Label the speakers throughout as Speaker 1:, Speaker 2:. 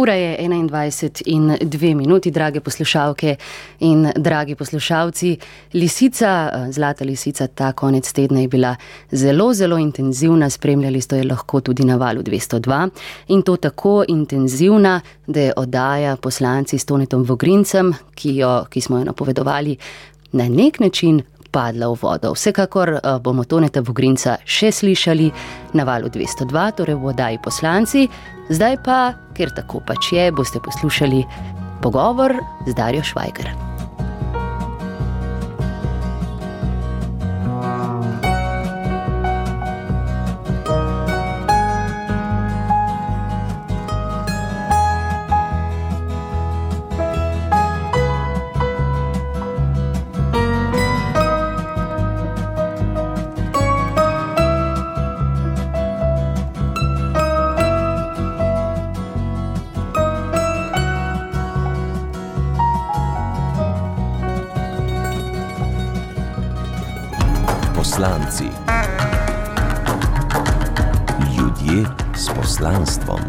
Speaker 1: Ura je 21 in 2 minuti, drage poslušalke in dragi poslušalci. Lisica, zlata lisica, ta konec tedna je bila zelo, zelo intenzivna, spremljali ste jo lahko tudi na valu 202 in to tako intenzivna, da je oddaja poslanci s Tonetom Vogrincem, ki, jo, ki smo jo napovedovali, na nek način padla v vodo. Vsekakor bomo Toneta Vogrinca še slišali na valu 202, torej v oddaji poslanci. Zdaj pa, ker tako pač je, boste poslušali pogovor z Darjo Švajger.
Speaker 2: Poslanstvom.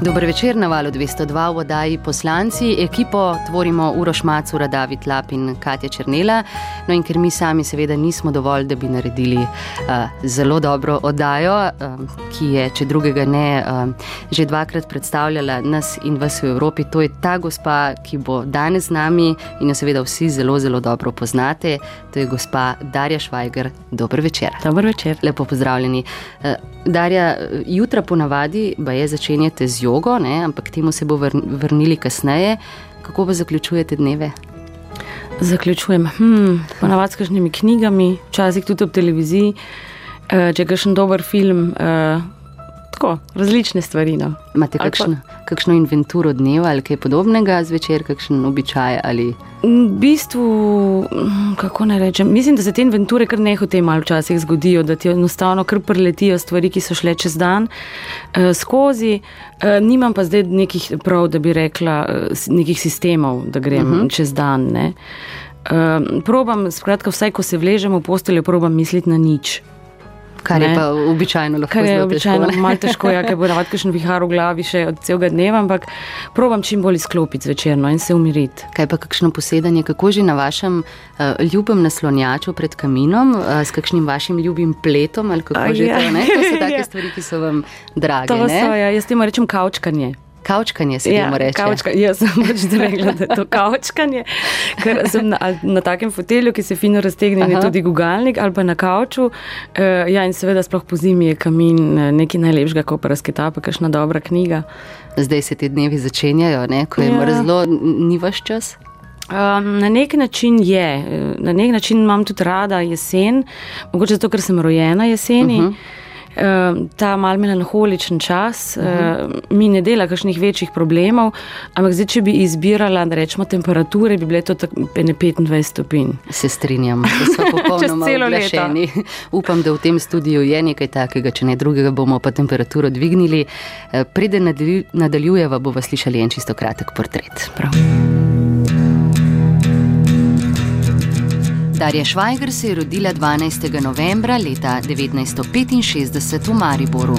Speaker 1: Dober večer na valu 202 v oddaji poslanci. Ekipo tvorimo Uroš Macura, David Lap in Katja Črnela. No in ker mi sami seveda nismo dovolj, da bi naredili uh, zelo dobro oddajo, uh, ki je, če drugega ne, uh, že dvakrat predstavljala nas in vas v Evropi, to je ta gospa, ki bo danes z nami in jo seveda vsi zelo, zelo dobro poznate. To je gospa Darja Švajger. Dober večer.
Speaker 3: Dober večer.
Speaker 1: Lepo pozdravljeni. Uh, Darja, jutra ponavadi je začenjate z jogo, ne? ampak temu se bo vrnili kasneje. Kako pa zaključujete dneve?
Speaker 3: Zaključujem hmm, ponavadi s kakšnimi knjigami, včasih tudi ob televiziji, uh, če je kakšen dober film. Uh, Tako, različne stvari. No.
Speaker 1: Imate kakšno, pa... kakšno inventuro dneva ali kaj podobnega zvečer, kakšen običaj? Ali...
Speaker 3: V bistvu, kako naj rečem, mislim, da se te inventure kar nehote malo včasih zgodijo, da ti enostavno kar preletijo stvari, ki so šle čez dan eh, skozi. Eh, nimam pa zdaj nekih prav, da bi rekla, eh, nekih sistemov, da grem uh mhm. -huh. čez dan. Ne. Eh, probam, skratka, vsaj ko se vležem v posteljo, probam misliti na nič.
Speaker 1: Kar ne? je pa običajno lahko.
Speaker 3: Kar je običajno malo težko, ja, ker bo navad kakšen vihar v glavi še od celega dneva, ampak probam čim bolj izklopiti zvečerno in se umiriti.
Speaker 1: Kaj pa kakšno posedanje, kako že na vašem uh, ljubem naslonjaču pred kaminom, uh, s kakšnim vašim ljubim pletom ali kako A, že ja. to, ne? To so take ja. stvari, ki so vam drage.
Speaker 3: To so, ja, jaz temu rečem kaučkanje.
Speaker 1: Kaučkanje se ja, reče.
Speaker 3: Kaučka, jaz sem pač rekla, da je to kaučkanje, ker sem na, na takem fotelju, ki se fino raztegne, je tudi gugalnik ali pa na kauču. Uh, ja, in seveda sploh po zimi je kamin eh, nekaj najlepšega, kot pa razkita, pa kakšna dobra knjiga.
Speaker 1: Zdaj se ti dnevi začenjajo, ne? ko je ja. mrzlo, ni vaš čas.
Speaker 3: Um, na nek način je, na nek način imam tudi rada jesen, mogoče zato, ker sem rojena jeseni. Uh -huh. Ehm, ta mal melanholičen čas uh -huh. uh, mi ne dela kakšnih večjih problemov, ampak zdaj, če bi izbirala, da rečemo temperature, bi bile to ne 25 stopinj.
Speaker 1: Se strinjam, da so popolnoma odrešeni. Upam, da v tem studiu je nekaj takega, če ne drugega, bomo pa temperaturo dvignili. Eh, preden nadaljujeva, bomo slišali en čisto kratek portret. Prav. Darja Švajger se je rodila 12. novembra leta 1965 v Mariboru.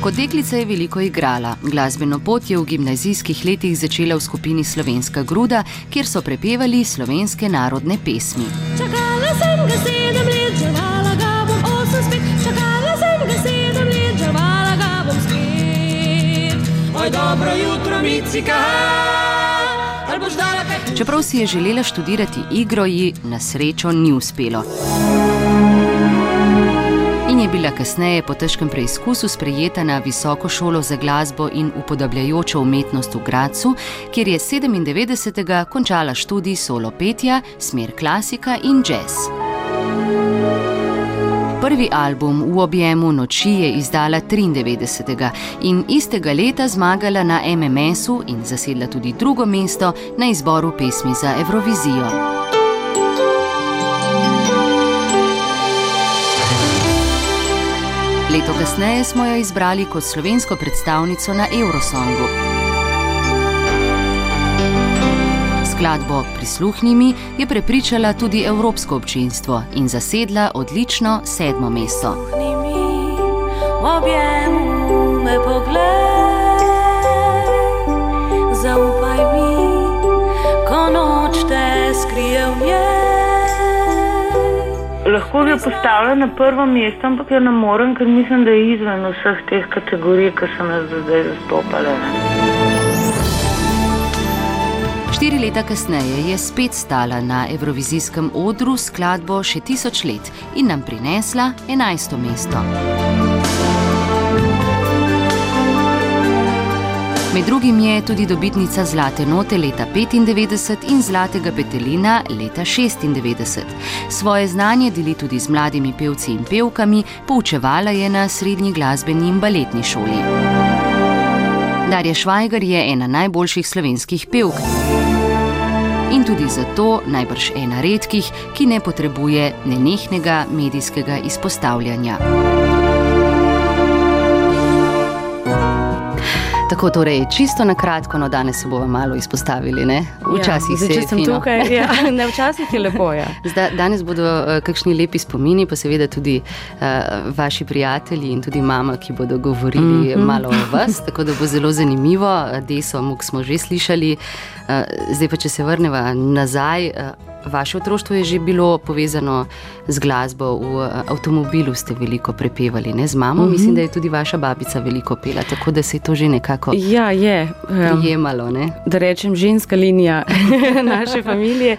Speaker 1: Kot deklica je veliko igrala. Glasbeno pot je v gimnazijskih letih začela v skupini Slovenska gruda, kjer so prepevali slovenske narodne pesmi. Čakala sem ga sedem let, žrvala ga bom osem spet. Čakala sem ga sedem let, žrvala ga bom spet. Oj, dobro jutro, micika! Čeprav si je želela študirati igro, ji na srečo ni uspelo. In je bila kasneje po težkem preizkusu sprejeta na Visoko šolo za glasbo in upodabljajočo umetnost v Gracu, kjer je 97. končala študij solo petja, smer klasika in jazz. Prvi album v objemu noči je izdala 93. in istega leta zmagala na MMS-u in zasedla tudi drugo mesto na izboru pesmi za Eurovizijo. Leto kasneje smo jo izbrali kot slovensko predstavnico na Eurosongu. Skladbo Prisluhnimi je prepričala tudi evropsko občinstvo in zasedla odlično sedmo mesto. Zaupaj mi, ko noč te skrije v njej.
Speaker 4: Lahko bi jo postavila na prvo mesto, ampak jo ne morem, ker mislim, da je izven vseh teh kategorij, ki sem jih zdaj zastopala.
Speaker 1: Štiri leta kasneje je spet stala na evrovizijskem odru s skladbo Še tisoč let in nam prinesla enajsto mesto. Med drugim je tudi dobitnica Zlate note leta 95 in Zlatega petelina leta 96. Svoje znanje deli tudi z mladimi pevci in pevkami, poučevala je na srednji glasbeni in baletni šoli. Darja Švajgar je ena najboljših slovenskih pevk. In tudi zato najbrž ena redkih, ki ne potrebuje nenehnega medijskega izpostavljanja. Tako torej, čisto na kratko, no danes se bomo malo izpostavili. Ne? Včasih
Speaker 3: ja,
Speaker 1: se je fino.
Speaker 3: tukaj, ja, ne včasih je lepo. Ja.
Speaker 1: Zda, danes bodo uh, kakšni lepi spomini, pa seveda tudi uh, vaši prijatelji in tudi mama, ki bodo govorili mm -hmm. malo o vas. Tako da bo zelo zanimivo. Deso, muk smo že slišali. Uh, zdaj pa, če se vrnemo nazaj. Uh, Vaše otroštvo je že bilo povezano z glasbo, v avtomobilu ste veliko prepevali, ne z mamo. Mm -hmm. Mislim, da je tudi vaša babica veliko pela, tako da se je to že nekako
Speaker 3: ja, je.
Speaker 1: prijemalo. Ne?
Speaker 3: Da rečem, ženska linija naše družine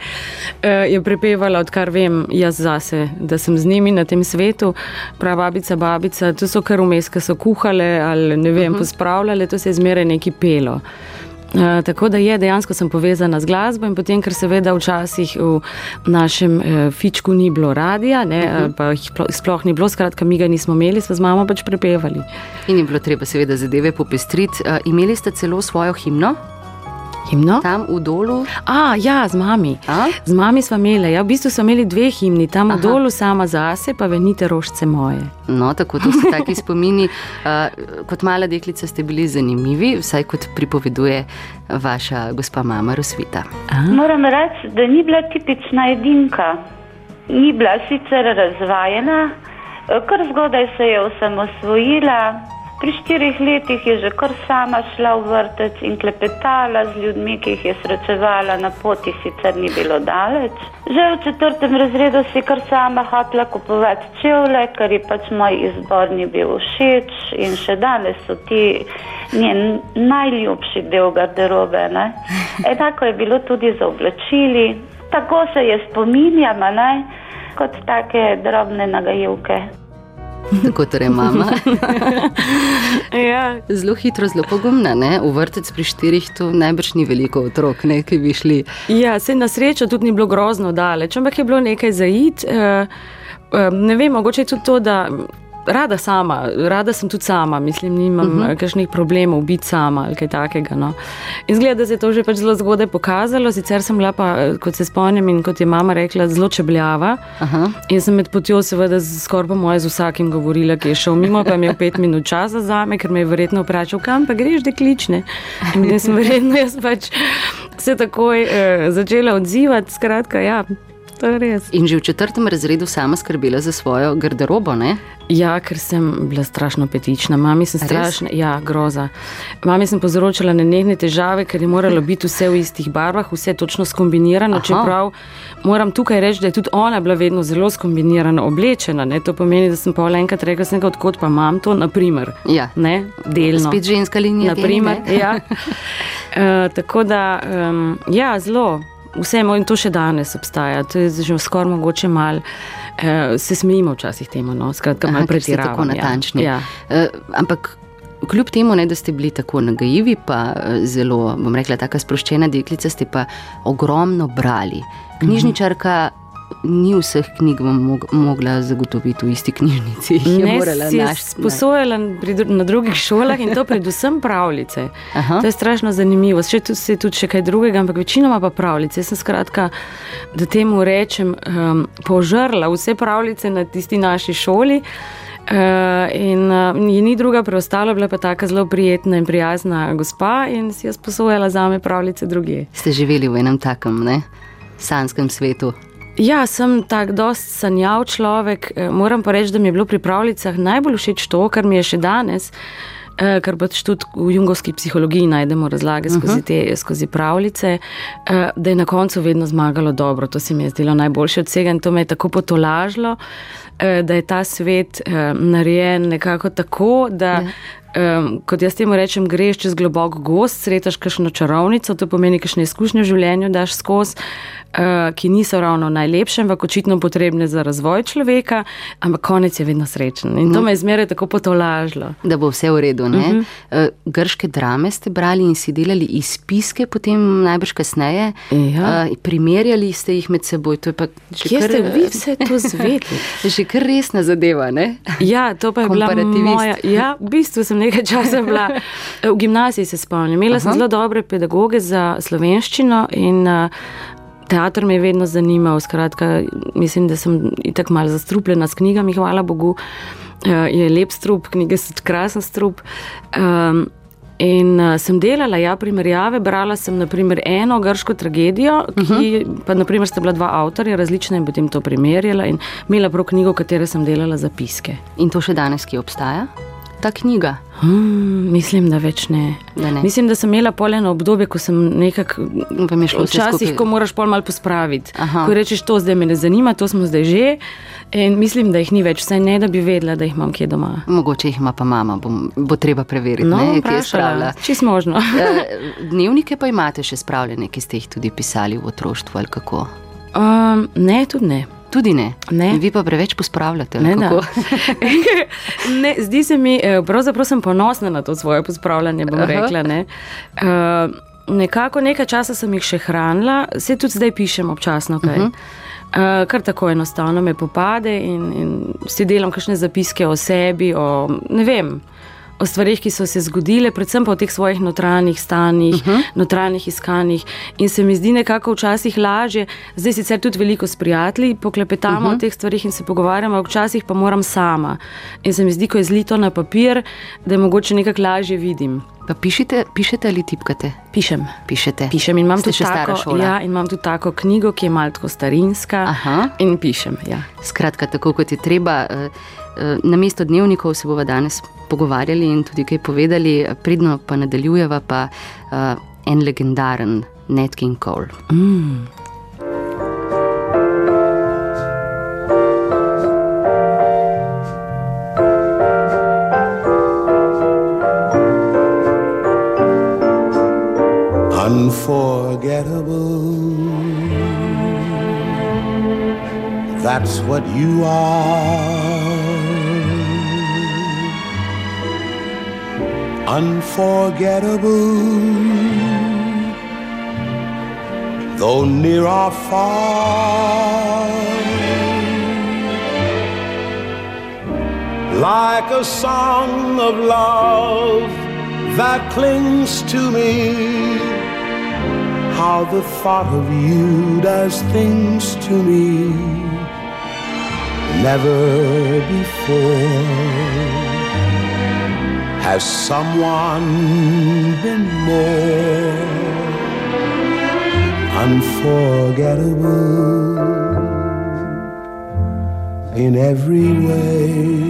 Speaker 3: je prepevala, odkar vem, jaz zase, da sem z njimi na tem svetu. Prav babica, babica, to so kar vmes, ki so kuhale ali ne vem, mm -hmm. pospravljale, to se je zmeraj neki pelo. Uh, tako da je dejansko sem povezana z glasbo in potem, ker seveda včasih v našem uh, fičku ni bilo radia, ne, uh -huh. pa jih sploh ni bilo, skratka, mi ga nismo imeli, smo z mamo pač prepevali.
Speaker 1: In je bilo treba seveda zadeve popestriti. Uh, imeli ste celo svojo himno?
Speaker 3: Himno?
Speaker 1: Tam v dolu.
Speaker 3: A, ja, z mami.
Speaker 1: A?
Speaker 3: Z mami smo imeli. Ja, v bistvu smo imeli dve himni, tam Aha. v dolu sama zase, pa venite rožce moje.
Speaker 1: No, tako to so taki spomini. Uh, kot mala deklica ste bili zanimivi, vsaj kot pripoveduje vaša gospa mama Rosvita.
Speaker 4: Moram reči, da ni bila tipična edinka. Ni bila sicer razvajena, kar zgodaj se je osamosvojila. Pri štirih letih je že kar sama šla v vrtec in klepetala z ljudmi, ki jih je srečevala na poti, sicer ni bilo daleč. Že v četrtem razredu si kar sama hotla kupovati čevlje, ker ji pač moj izbor ni bil všeč in še danes so ti njen najljubši del garderobe. Ne? Enako je bilo tudi za oblačili. Tako se je spominjama, ne? kot take drobne nagajivke.
Speaker 1: Tako torej mama.
Speaker 3: ja.
Speaker 1: Zelo hitro, zelo pogumna. Ne? V vrtec pri štirih tu najbrž ni veliko otrok, ne, ki bi šli.
Speaker 3: Ja, se na srečo tudi ni bilo grozno daleč, ampak je bilo nekaj zaid. Uh, uh, ne vem, mogoče je tudi to, da rada sama, rada sem tudi sama, mislim, nimam uh -huh. kakšnih problemov biti sama ali kaj takega. No. In zgleda, da se je to že pač zelo zgodaj pokazalo, sicer sem bila pa, kot se spomnim in kot je mama rekla, zelo čebljava. Uh -huh. In sem med potjo seveda skoraj po moje z vsakim govorila, ki je šel mimo, pa je imel pet minut časa za me, ker me je verjetno vprašal, kam pa greš, da klične. In jaz sem verjetno jaz pač se takoj eh, začela odzivati, skratka, ja.
Speaker 1: In že v četrtem razredu sama skrbela za svojo garderobo, ne?
Speaker 3: Ja, ker sem bila strašno petična, mami sem strašna, ja, groza. Mami sem povzročala nenehne težave, ker je moralo biti vse v istih barvah, vse točno skombinirano. Aha. Čeprav moram tukaj reči, da je tudi ona bila vedno zelo skombinirano oblečena. Ne? To pomeni, da sem pa enkrat rekla, sem, odkot pa imam to, naprimer.
Speaker 1: Ja,
Speaker 3: ne, delno.
Speaker 1: Spet ženska linija.
Speaker 3: Naprimer, ja. uh, tako da, um, ja, zelo. Vse moj in to še danes obstaja, to je že skoraj mogoče malo. Uh, se smejimo včasih temu, no? skratka, malo pretiravamo.
Speaker 1: Tako natančni.
Speaker 3: Ja.
Speaker 1: Uh, ampak kljub temu, ne, da ste bili tako nagajivi, pa zelo, bom rekla, tako sproščena deklica, ste pa ogromno brali. Knjižničarka. Mm -hmm ni vseh knjig mog mogla zagotoviti v isti knjižnici.
Speaker 3: Ne, ne, sposojala na drugih šolah in to predvsem pravljice. Aha. To je strašno zanimivo. Še tu se tudi še kaj drugega, ampak večinoma pa pravljice. Jaz sem skratka, da temu rečem, um, požrla vse pravljice na tisti naši šoli. Uh, in uh, je ni druga preostala, bila pa tako zelo prijetna in prijazna gospa in si je sposojala za me pravljice druge.
Speaker 1: Ste živeli v enem takem, ne? Sanskem svetu.
Speaker 3: Ja, sem tak dost sanjav človek. Eh, Moram pa reči, da mi je bilo pri pravljicah najbolj všeč to, kar mi je še danes. eh, Ker pač tudi v jungovski psihologiji najdemo razlage skozi te skozi pravljice, eh, da je na koncu vedno zmagalo dobro. To se mi je zdelo najboljše od vsega in to me je tako potolažilo, da je ta svet narejen nekako tako, da. Um, kot jaz temu rečem, greš čez globok gost, sretaš kakšno čarovnico, to pomeni, kakšne izkušnje v življenju daš skozi, uh, ki niso ravno najlepše, ampak očitno potrebne za razvoj človeka, ampak konec je vedno srečen. In to me je zmeraj tako potolažilo.
Speaker 1: Da bo vse v redu. Uh -huh. uh, grške drame ste brali in si delali izpiske, potem najbrž kasneje.
Speaker 3: Ja.
Speaker 1: Uh, primerjali ste jih med seboj.
Speaker 3: Kje
Speaker 1: kar,
Speaker 3: ste vi vse to zvedeli?
Speaker 1: že kar resna zadeva. Ne?
Speaker 3: Ja, to pa je bila moja. Ja, v bistvu sem nekaj časa bila v gimnaziji, se spomnim. Imela sem
Speaker 1: Aha.
Speaker 3: zelo dobre pedagoge za slovenščino in teater me je vedno zanimal. Skratka, mislim, da sem itak malo zastrupljena s knjigami, hvala Bogu. Je lep strup, knjige so krasen strup. Um, In uh, sem delala, ja, primerjave, brala sem naprimer eno grško tragedijo, ki uh -huh. pa naprimer sta bila dva avtorja različna in potem to primerjala in imela prav knjigo, v kateri sem delala zapiske.
Speaker 1: In to še danes, ki obstaja? Ta knjiga.
Speaker 3: Hmm, mislim, da več ne.
Speaker 1: Da ne.
Speaker 3: Mislim, da sem imela poleno obdobje, ko sem nekako. Včasih, ko moraš pol malo pospraviti.
Speaker 1: Aha.
Speaker 3: Ko rečeš, to zdaj me ne zanima, to smo zdaj že. In mislim, da jih ni več, vsaj ne, da bi vedela, da jih imam kje doma.
Speaker 1: Mogoče jih ima pa mama, bom, bo treba preveriti,
Speaker 3: No,
Speaker 1: ne, kje je spravila.
Speaker 3: Čist možno.
Speaker 1: Eh, Dnevnike pa imate še spravljene, ki ste jih tudi pisali v otroštvu ali kako?
Speaker 3: Um, ne, tudi ne.
Speaker 1: Tudi ne.
Speaker 3: Ne.
Speaker 1: Vi pa preveč pospravljate.
Speaker 3: Ne, ne, zdi se mi, eh, pravzaprav sem ponosna na to svoje pospravljanje. bom
Speaker 1: Aha.
Speaker 3: Rekla, ne. uh, nekako nekaj časa sem jih še hranila, se tudi zdaj pišem občasno kaj. Uh -huh. Uh, kar tako enostavno me popade in, in si delam kakšne zapiske o sebi, o, ne vem, o stvarih, ki so se zgodile, predvsem pa o teh svojih notranjih stanjih, uh -huh. notranjih iskanjih. In se mi zdi nekako včasih lažje, zdaj sicer tudi veliko s prijatelji poklepetamo uh -huh. o teh stvarih in se pogovarjamo, včasih pa moram sama. In se mi zdi, ko je zlito na papir, da je mogoče nekako lažje vidim.
Speaker 1: Pa pišete, pišete ali tipkate?
Speaker 3: Pišem.
Speaker 1: Pišete.
Speaker 3: Pišem in imam
Speaker 1: Ste
Speaker 3: tudi tako, ja, in imam tudi tako knjigo, ki je tako starinska.
Speaker 1: Aha.
Speaker 3: In pišem. Ja.
Speaker 1: Skratka, tako kot je treba. eh, Na mesto dnevnikov se bomo danes pogovarjali in tudi kaj povedali, pridno pa nadaljujeva pa uh, en legendaren Nat King Cole.
Speaker 3: Mm.
Speaker 5: unforgettable. That's what you are. Unforgettable, though near or far. Like a song of love that clings to me how the thought of you does things to me never before has someone been more unforgettable in every way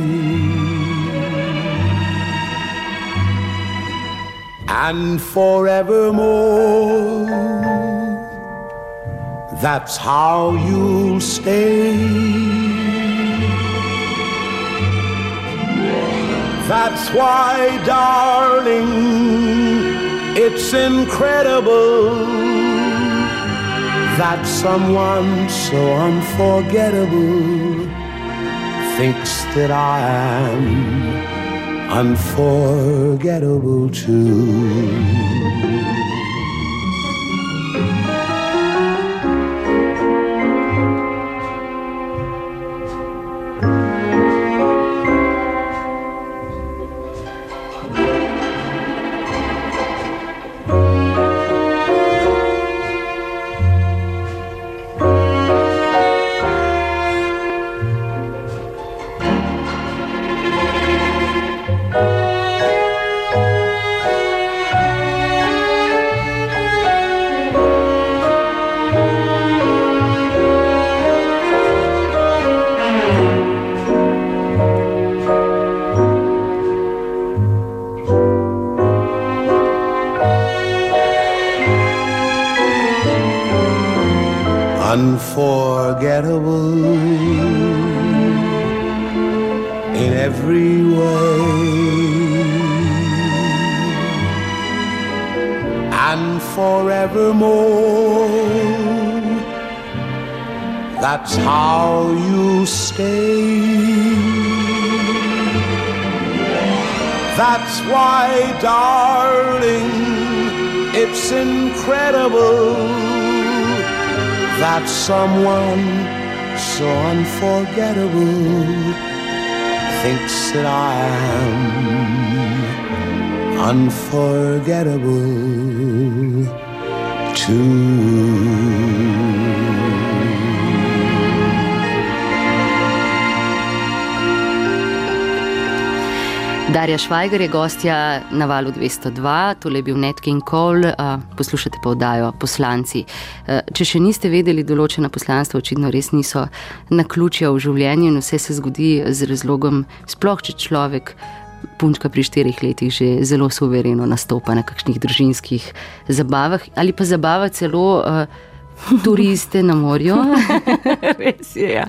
Speaker 5: and forevermore. That's how you'll stay. That's why, darling, it's incredible that someone so unforgettable thinks that I am unforgettable too. Unforgettable thinks that I am unforgettable too.
Speaker 1: Darja Švajger je gostja na valu 202, tole je bil Net King Cole, uh, poslušate pa oddajo poslanci. Uh, če še niste vedeli, določena poslanstva očitno res niso na ključja v življenju in vse se zgodi z razlogom, sploh če človek. Punčka pri štirih letih že zelo suvereno nastopa na kakšnih družinskih zabavah ali pa zabava celo uh, turiste na morju.
Speaker 3: Res je. Ja.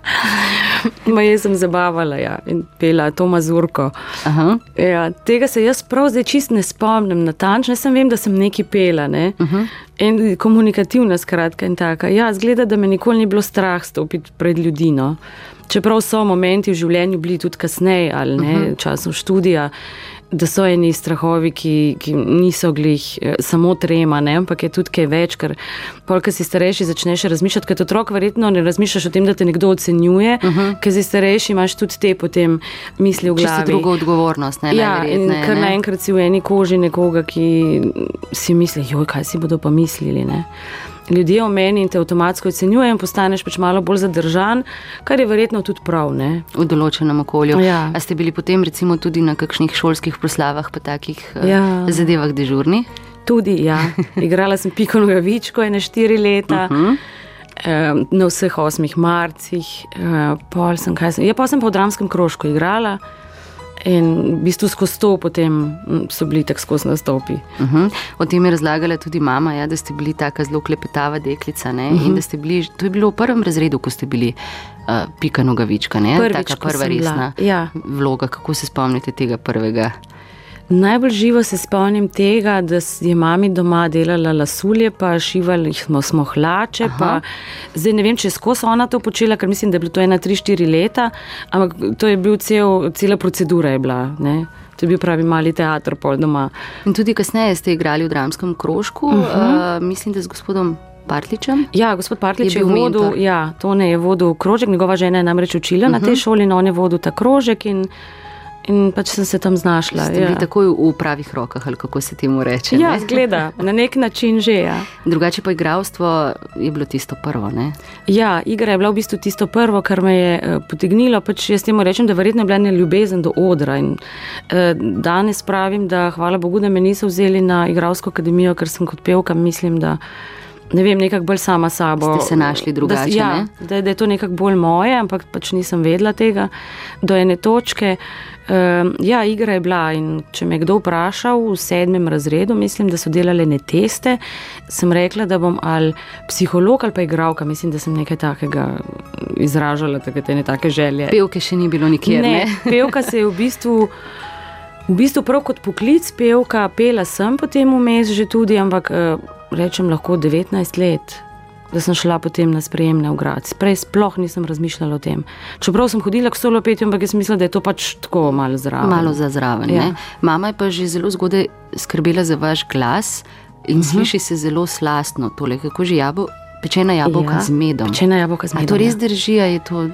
Speaker 3: Ma jaz sem zabavala ja, in pela to mazurko.
Speaker 1: Aha.
Speaker 3: Ja, tega se jaz prav zdaj čist ne spomnim natančno. Sem vem, da sem nekaj pela. Ne? Uh -huh. In komunikativna, skratka, in taka. Ja, zgleda, da me nikoli ni bilo strah stopiti pred ljudi. No. Čeprav so momenti v življenju bili tudi kasneje ali ne, uh -huh. časom študija, da so eni strahovi, ki, ki niso glih eh, samo trema, ne, ampak je tudi kaj več, ker polk si starejši začneš razmišljati, kot otrok verjetno ne razmišljaš o tem, da te nekdo ocenjuje, uh -huh. ker si starejši imaš tudi te potem misli v glavi.
Speaker 1: Čisto drugo odgovornost. Ne,
Speaker 3: Ja, in kar naenkrat si v eni koži nekoga, ki si misli, joj, kaj si bodo pa mislili. Ne? Ljudje o meni in te avtomatsko ocenjujejo, in postaneš pač malo bolj zadržan, kar je verjetno tudi prav. Ne?
Speaker 1: v določenem okolju.
Speaker 3: Ja.
Speaker 1: A ste bili potem recimo tudi na kakšnih šolskih proslavah, pa takih eh,
Speaker 3: Ja.
Speaker 1: zadevah dežurni?
Speaker 3: Tudi, ja. Igrala sem Piko Nogavičko, ene štiri leta. Uh -huh. Na vseh osmih marcih, eh, pol sem, kaj sem. Ja, pa sem pa v dramskem krožku igrala in v bistvu skozi to potem mm, so bili tako skozi nastopi.
Speaker 1: Uh -huh. O tem je razlagala tudi mama, ja, da ste bili tako zelo klepetava deklica. Uh -huh. in da ste bili, to je bilo v prvem razredu, ko ste bili uh, pika nogavička, ne?
Speaker 3: Prvič,
Speaker 1: taka prva
Speaker 3: sem bila,
Speaker 1: resna
Speaker 3: ja.
Speaker 1: vloga. Kako se spomnite tega prvega?
Speaker 3: Najbolj živo se spomnim tega, da je mami doma delala lasulje, pa šivali smo, smo hlače. Pa, zdaj ne vem, če je skozi ona to počela, ker mislim, da je bilo to ena, tri, štiri leta, ampak to je bil cel, cela procedura. Je bila, ne. to je bil pravi mali teater pol doma.
Speaker 1: In tudi kasneje ste igrali v dramskem krožku, uh -huh. uh, mislim, da z gospodom Partličem.
Speaker 3: Ja, gospod Partlič
Speaker 1: Je
Speaker 3: je, vodil,
Speaker 1: mentor.
Speaker 3: ja, to ne je vodil krožek, njegova žena je namreč učila uh -huh. na tej šoli in on je vodil ta krožek in, in pač sem se tam znašla.
Speaker 1: Ste bili
Speaker 3: Ja,
Speaker 1: takoj v pravih rokah, ali kako se temu reče.
Speaker 3: ja
Speaker 1: ne?
Speaker 3: zgleda, na nek način že. Ja.
Speaker 1: Drugače pa igralstvo je bilo tisto prvo. Ne?
Speaker 3: Ja, igra je bila v bistvu tisto prvo, kar me je eh, potegnilo. Pač jaz temu rečem, da verjetno je bila ena ljubezen do odra. In, eh, danes pravim, da hvala Bogu, da me niso vzeli na igralsko akademijo, ker sem kot pevka, mislim, da. Ne vem, nekako bolj sama sabo.
Speaker 1: Ste se našli drugače,
Speaker 3: Da, ja,
Speaker 1: ne?
Speaker 3: da, da je to nekako bolj moje, ampak pač nisem vedela tega do ene točke. Um, ja, igra je bila in če me kdo vprašal v sedmem razredu, mislim, da so delali ne teste, sem rekla, da bom ali psiholog ali pa igralka. Mislim, da sem nekaj takega izražala, takrat ene take želje.
Speaker 1: Pevke še ni bilo nikjer. Ne,
Speaker 3: Ne, pevka se je v bistvu, v bistvu prav kot poklic pevka, pela sem potem vmes že tudi, ampak eh, rečem lahko 19 let. Da sem šla potem na sprejemne v grad. Prej sploh nisem razmišljala o tem. Čeprav sem hodila k solo petju, ampak jaz mislim, da je to pač tako malo zraven.
Speaker 1: Malo za zraven.
Speaker 3: Ja.
Speaker 1: Mama je pa že zelo zgodaj skrbela za vaš glas in uh -huh. sliši se zelo slastno. Tole, kako že jabo, pečena jabolka
Speaker 3: Ja,
Speaker 1: z medom.
Speaker 3: pečena jabolka z
Speaker 1: A
Speaker 3: medom,
Speaker 1: to res
Speaker 3: ja.
Speaker 1: drži, a je to.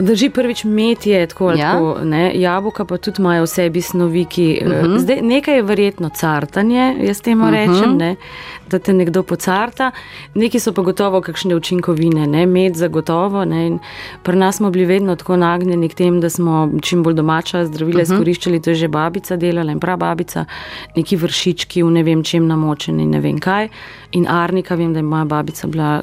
Speaker 3: Drži prvič med je tako, ali
Speaker 1: Ja.
Speaker 3: tako ne? jabolka pa tudi imajo v sebi snovi, ki. Uh
Speaker 1: Mhm.
Speaker 3: -huh. Zdaj, nekaj je verjetno cartanje, jaz temu uh -huh. rečem, ne? da te nekdo pocarta, neki so pa gotovo kakšne učinkovine, ne? med zagotovo. Ne? In Pri nas smo bili vedno tako nagnjeni k temu, da smo čim bolj domača zdravila uh -huh. izkoriščali, to je že babica delala in prav babica, neki vršički v ne vem čem namočeni, ne vem kaj. In Arnika, vem, da je moja babica bila,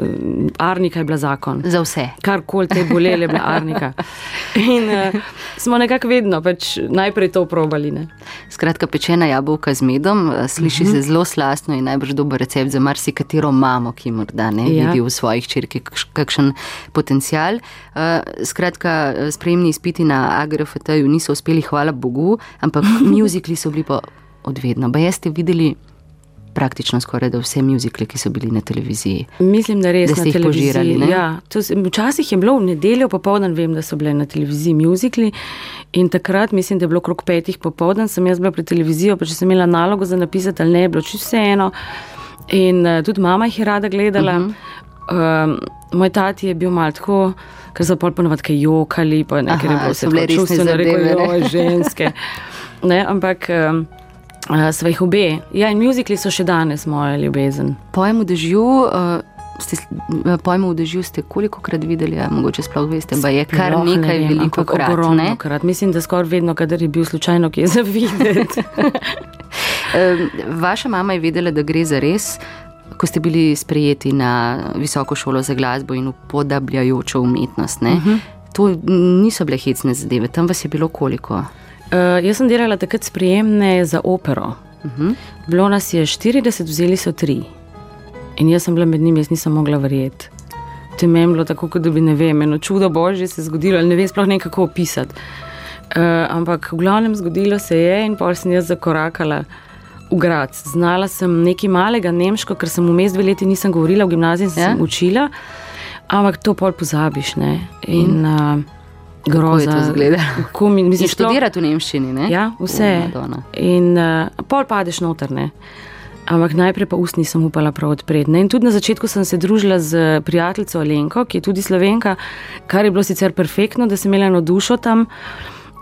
Speaker 3: Arnika je bila zakon.
Speaker 1: Za vse.
Speaker 3: Karkoli te bolele, je bila Arnika. In uh, smo nekako vedno pač najprej to probali. Ne?
Speaker 1: Skratka, pečena jabolka z medom, eh, sliši uh -huh. se zelo slastno in najbrž dober recept za marsikatero mamo, ki morda ne ja. vidi v svojih črki kakšen potencial. Uh, skratka, sprejemni izpiti na AGRFT-ju niso uspeli, hvala Bogu, ampak muzikli so bili pa odvedno. Pa jeste videli praktično skoraj da vse muzikle, ki so bili na televiziji.
Speaker 3: Mislim, da res
Speaker 1: da ste jih požirali.
Speaker 3: Ja, to, včasih je bilo v nedeljo popoldan, vem, da so bile na televiziji muzikli in takrat, mislim, da je bilo okrog petih popoldan, sem jaz bila pri televiziji, pa če sem imela nalogo za napisati ali ne, je bilo čisto vseeno. In uh, tudi mama jih je rada gledala. Uh -huh. um, moj tati je bil malo tako, ker so pol ponovadi kaj jokali, pa nekaj je bilo
Speaker 1: vse bile resne
Speaker 3: zadeve. Ženske. Ne, ampak um, uh, sva jih obe. Ja, in muzikli so še danes moja ljubezen.
Speaker 1: Pojem v dežju. Uh, Ste, pojmo, v dežju ste koliko krat videli, a mogoče sploh veste, da je kar Sploh nekaj ne vem, veliko krat.
Speaker 3: Ne? krat. Mislim, da skoraj vedno, kadar je bil slučajno kje za videti.
Speaker 1: Vaša mama je vedela, da gre za res, ko ste bili sprejeti na visoko šolo za glasbo in upodabljajočo umetnost. Uh -huh. To niso bile hecne zadeve, tam vas je bilo koliko?
Speaker 3: Uh, jaz sem delala takrat sprejemne za opero. Uh -huh. Bilo nas je 40, vzeli so tri. In jaz sem bila med njimi, jaz nisem mogla verjeti. To je meni bilo tako, kot da bi ne vem, eno čudo božje se zgodilo, ali ne vem sploh nekako opisati. Uh, ampak v glavnem zgodilo se je in pa sem jaz zakorakala. V grad. Znala sem nekaj malega nemško, ker sem vmes dve leti nisem govorila, v gimnaziji sem ja? učila, ampak to pol pozabiš. Ne? In uh, groza.
Speaker 1: To zgleda.
Speaker 3: Mislim,
Speaker 1: študirati v nemščini. Ne?
Speaker 3: Ja, vse. Uh, in uh, pol padeš noter. Ne? Ampak najprej pa ust nisem upala prav odpreti. In tudi na začetku sem se družila z prijateljico Alenko, ki je tudi slovenka, kar je bilo sicer perfektno, da sem imela eno dušo tam,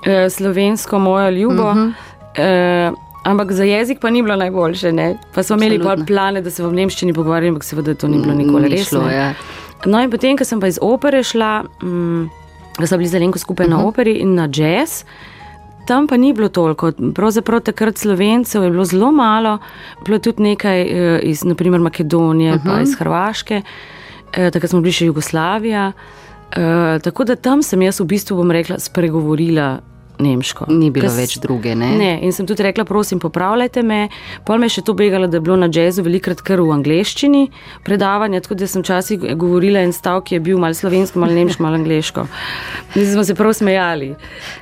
Speaker 3: eh, slovensko, mojo ljubo. Uh -huh. eh, ampak za jezik pa ni bilo najboljše. Ne? Pa smo imeli pa plane, da se v nemščini pogovarjamo, ampak seveda to ni bilo nikoli resno. Ja. No, in potem, ko sem pa iz opere šla. Mm, da so bili z Alenko skupaj uh -huh. na mhm. operi in na jazz. Tam pa ni bilo toliko, pravzaprav takrat slovencev je bilo zelo malo, bilo tudi nekaj eh, iz naprimer, Makedonije, uh -huh. pa mhm. iz Hrvaške, eh, takrat smo bili še Jugoslavija. Eh, tako da tam sem jaz v bistvu, bom rekla, spregovorila nemško.
Speaker 1: Ni bilo Kas, več druge. Ne?
Speaker 3: ne, in sem tudi rekla, prosim, popravljajte me. Pol me je še to begalo, da je bilo na jazzu velikrat kar v angleščini predavanja, tako da sem včasih govorila en stavek, ki je bil malo slovensko, malo nemško, malo angliško. In smo se prav smejali.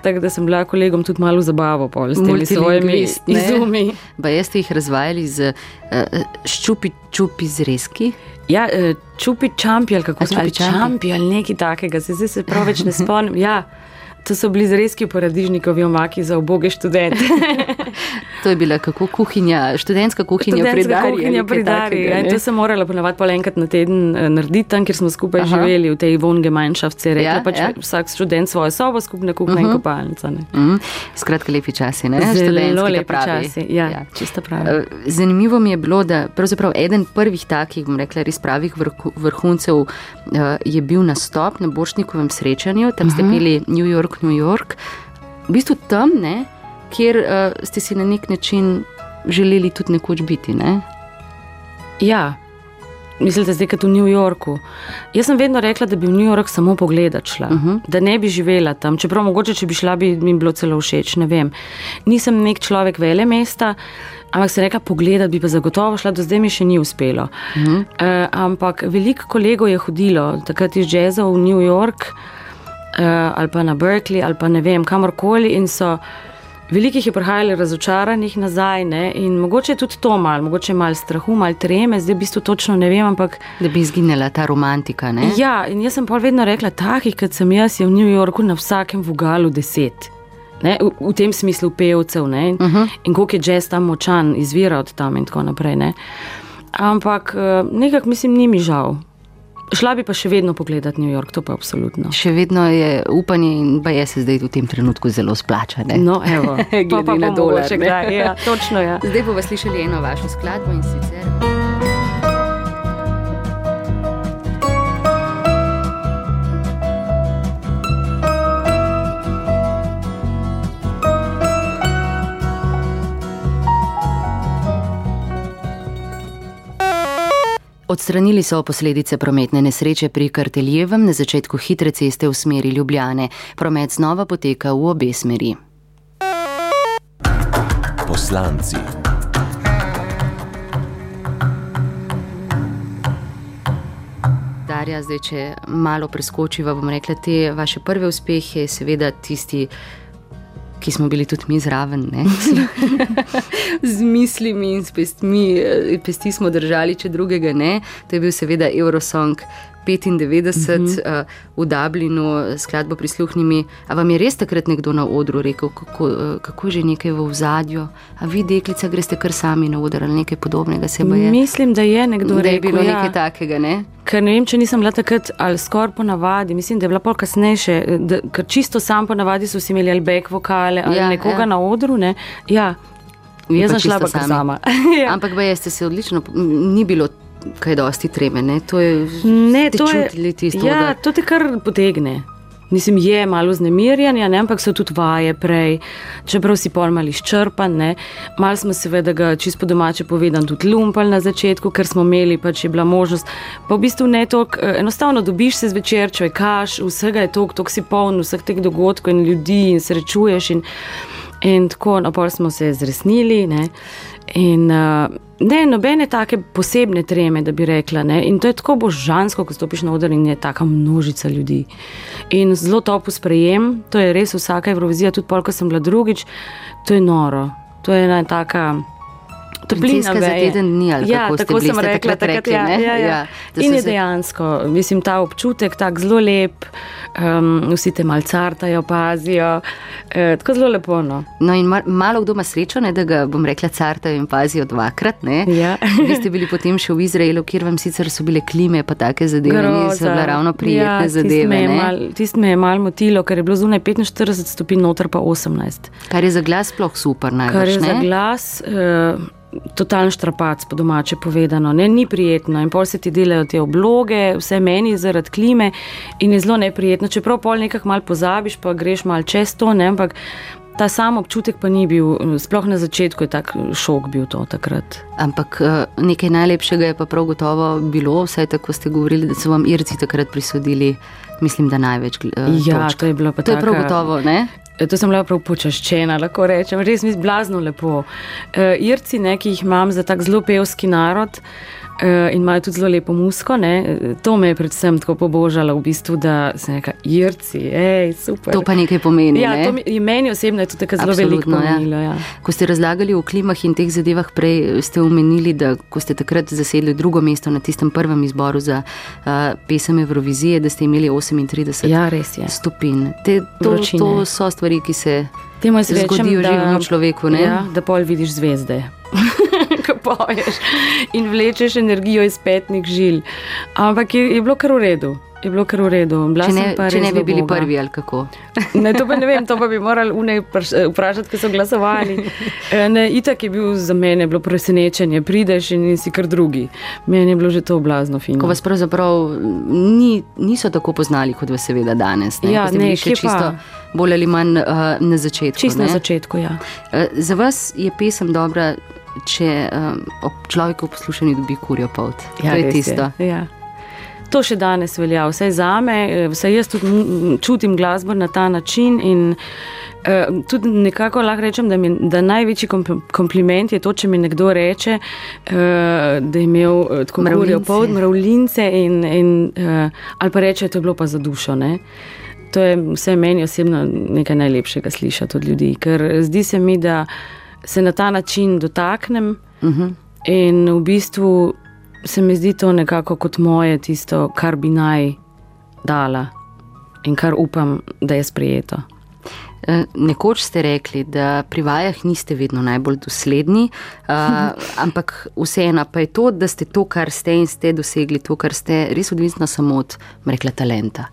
Speaker 3: Tako da sem bila kolegom tudi malo zabavo pol s temi svojimi izumi.
Speaker 1: Pa jeste jih razvajali z uh, ščupi, čupi zrezki?
Speaker 3: Ja, uh, čupi čampi ali kako se reče, čampi ali nekaj takega, se zdaj se prav več ne spomnim. Ja. To so bili zreski paradižnikovi omaki za oboge študente.
Speaker 1: to je bila kako kuhinja, študentska kuhinja pri Dari.
Speaker 3: Kuhinja pri Dari. Ja, to sem morala ponovati pol enkrat na teden eh, narediti tam, kjer smo skupaj Aha. živeli v tej von Gemeinschaft. Ja, pač ja. Vsak študent svojo sobo, skupna kuhinja uh -huh. in mhm. kopalnica. Uh
Speaker 1: mhm. -huh. Skratka, lepi časi. Ne?
Speaker 3: Zelo lepi pravi. časi. Ja, ja. Čisto pravi. Eh,
Speaker 1: zanimivo mi je bilo, da pravzaprav eden prvih takih, bom rekla, res pravih vrhuncev eh, je bil nastop na Boršnikovem srečanju. Tam ste bili uh -huh. New. York, New York, v bistvu tam, ne, kjer uh, ste si na nek način želeli tudi nekoč biti. Ne?
Speaker 3: Ja, mislite, zdaj kot v New Yorku. Jaz sem vedno rekla, da bi v New York samo pogledati šla, uh mhm. -huh. da ne bi živela tam. Čeprav mogoče, če bi šla, bi mi bilo celo všeč. Ne vem. Nisem nek človek vele mesta. Ampak se reka, pogledati bi pa zagotovo šla, do zdaj mi še ni uspelo. Uh -huh. uh, ampak veliko kolegov je hodilo, takrat iz Jazza v New York, uh, ali pa na Berkeley, ali pa ne vem, kamorkoli. In so veliko jih prihajali razočaranih nazaj, ne? in mogoče je tudi to malo, mogoče malo strahu, malo treme, zdaj v bistvu točno ne vem. Ampak,
Speaker 1: da bi izginila ta romantika. Ne?
Speaker 3: Ja, in jaz sem pa vedno rekla, takih, kot sem jaz, je v New Yorku na vsakem vogalu deset. Ne, v, v tem smislu pevcev uh -huh. in koliko je jazz tam močan, izvira od tam in tako naprej. Ne. Ampak eh, nekako mislim, ni mi žal. Šla bi pa še vedno pogledati New York, to pa absolutno.
Speaker 1: Še vedno je upanje in pa je se zdaj v tem trenutku zelo splačane.
Speaker 3: No, evo, pa pa na dole. Ja, točno, ja.
Speaker 1: Zdaj bomo slišali eno vašo skladbo in sicer. Odstranili so posledice prometne nesreče pri Karteljevem na začetku hitre ceste v smeri Ljubljane. Promet znova poteka v obe smeri.
Speaker 2: Poslanci.
Speaker 1: Darja, zdaj, če malo preskočiva, bom rekla, te vaše prve uspehe, seveda tisti, ki smo bili tudi mi zraven, ne? z mislimi in s pestmi, eh, pesti smo držali, če drugega ne. To je bil seveda Eurosong 95 uh -huh. uh, v Dublinu, skladbo prisluhnimi. A vam je res takrat nekdo na odru rekel, kako, uh, kako že nekaj v zadju? A vi, deklica, greste kar sami na oder ali nekaj podobnega?
Speaker 3: Mislim, da je nekdo rekel.
Speaker 1: Da je bilo ja. nekaj takega, ne?
Speaker 3: Ker ne vem, če nisem bila takrat ali skoraj po navadi, mislim, da je bila pol kasnejše, da, ker čisto sam po navadi so si imeli ali back vokale ali ja, nekoga ja. na odru. Ne? Ja. Jaz sem šla pa sama.
Speaker 1: ja. Ampak veste se odlično, ni bilo kaj dosti treme. Ne, to je,
Speaker 3: ne, to je tisto, ja, da... to te kar potegne. Mislim, je malo znemirjanja, ne, ampak so tudi vaje prej, čeprav si pol malo izčrpan. Mal smo seveda ga čisto domače povedan tudi lumpali na začetku, ker smo imeli pač je bila možnost. Pa v bistvu ne toliko, eh, enostavno dobiš se zvečer, če kaš, vsega je toliko, toliko si poln vseh teh dogodkov in ljudi in srečuješ. In, in tako, no, pol smo se zresnili. Ne. In uh, ne, nobene take posebne treme, da bi rekla. Ne? In to je tako božansko, ko stopiš na oder in je taka množica ljudi. In zelo topo sprejem, to je res vsaka Evrovizija, tudi polk, ko sem bila drugič, to je noro. To je ena taka.
Speaker 1: Toplina za teden dni, ali ja, kako tako sem rekla, takrat, rekli, ja, ja, ja.
Speaker 3: Ja, in je se... dejansko, mislim, ta občutek tako zelo lep, um, vsi te malcartajo, pazijo, e, tako zelo lepo. No,
Speaker 1: no in mar, malo kdo ima srečo, ne, da ga bom rekla, cartajo in pazijo dvakrat. Ja. Vi ste bili potem še v Izraelu, kjer vam sicer so bile klime, pa take zadeve, niso bile ravno prijetne ja, zadeve.
Speaker 3: Tisto me je mal, mal motilo, ker je bilo zunaj 45 stopinj, noter pa 18.
Speaker 1: Kar je za glas sploh super, najbolj.
Speaker 3: Kar je ne? za glas. Uh, totalen štrapac, po domače povedano, ne, ni prijetno. In pol se ti delajo te obloge, vse meni zaradi klime in je zelo neprijetno. Čeprav pol nekaj mal pozabiš, pa greš mal čez to, ne, ampak ta sam občutek pa ni bil, sploh na začetku je tak šok bil to takrat.
Speaker 1: Ampak eh, nekaj najlepšega je pa prav gotovo bilo, vsaj tako ste govorili, da so vam Irci takrat prisodili. Mislim, da največ. Uh,
Speaker 3: ja, točk. to je bilo pa tako.
Speaker 1: To taka, je prav gotovo, ne?
Speaker 3: Eh, to sem bila prav počaščena, lahko rečem, res mi je blazno lepo. Uh, Irci, ne, ki jih imam za tak zelo pevski narod, uh, in imajo tudi zelo lepo musko. Ne? To me je predvsem tako pobožalo, v bistvu, da se nekaj irci, hej, super.
Speaker 1: To pa nekaj pomeni.
Speaker 3: Ja,
Speaker 1: ne?
Speaker 3: to mi, meni osebno je tudi zelo veliko ja. pomenilo. Ja. Ja.
Speaker 1: Ko ste razlagali o klimah in teh zadevah, prej ste omenili, da ko ste takrat zasedli drugo mesto na tistem prvem izboru za uh, pesem Eurovizije, da ste imeli 38
Speaker 3: ja,
Speaker 1: stopinj. Te, to, to so stvari, ki se. Temu se zgodijo živemu človeku.
Speaker 3: Ja, da pol vidiš zvezde. ko poješ in vlečeš energijo iz petnih žil. Ampak je, je bilo kar v redu. Je bilo kar v redu.
Speaker 1: Če ne, če ne bi bili Boga. prvi ali kako.
Speaker 3: Ne, to pa ne vem, to pa bi morali vprašati, ki so glasovali. E, ne, itak je bil za mene bilo presenečenje, prideš in si kar drugi. Meni je bilo že to oblazno fino.
Speaker 1: Ko vas pravzaprav ni, niso tako poznali, kot vas seveda danes. Ne,
Speaker 3: ja, ne, še
Speaker 1: čisto bolj ali manj uh, na začetku.
Speaker 3: Čisto na začetku, ja.
Speaker 1: Uh, za vas je pesem dobra če um, ob človeku poslušanju dobi kurjo pot. Ja, to je tisto.
Speaker 3: Je. Ja. To še danes velja, vse za me, eh, vse jaz tudi čutim glasbo na ta način. In, uh, tudi nekako lahko rečem, da, mi, da največji kompliment je to, če mi nekdo reče, uh, da je imel tako kurjo pot, mravljince, in, in, uh, ali pa reče, da je bilo pa za dušo. Ne? To je vse meni osebno nekaj najlepšega slišati od ljudi, ker zdi se mi, da se na ta način dotaknem. Uh mhm. -huh. In v bistvu se mi zdi to nekako kot moje, tisto, kar bi naj dala in kar upam, da je sprijeto.
Speaker 1: E, nekoč ste rekli, da pri vajah niste vedno najbolj dosledni, uh, ampak vseeno pa je to, da ste to, kar ste in ste dosegli, to, kar ste, res odvisno samo od, rekla, talenta.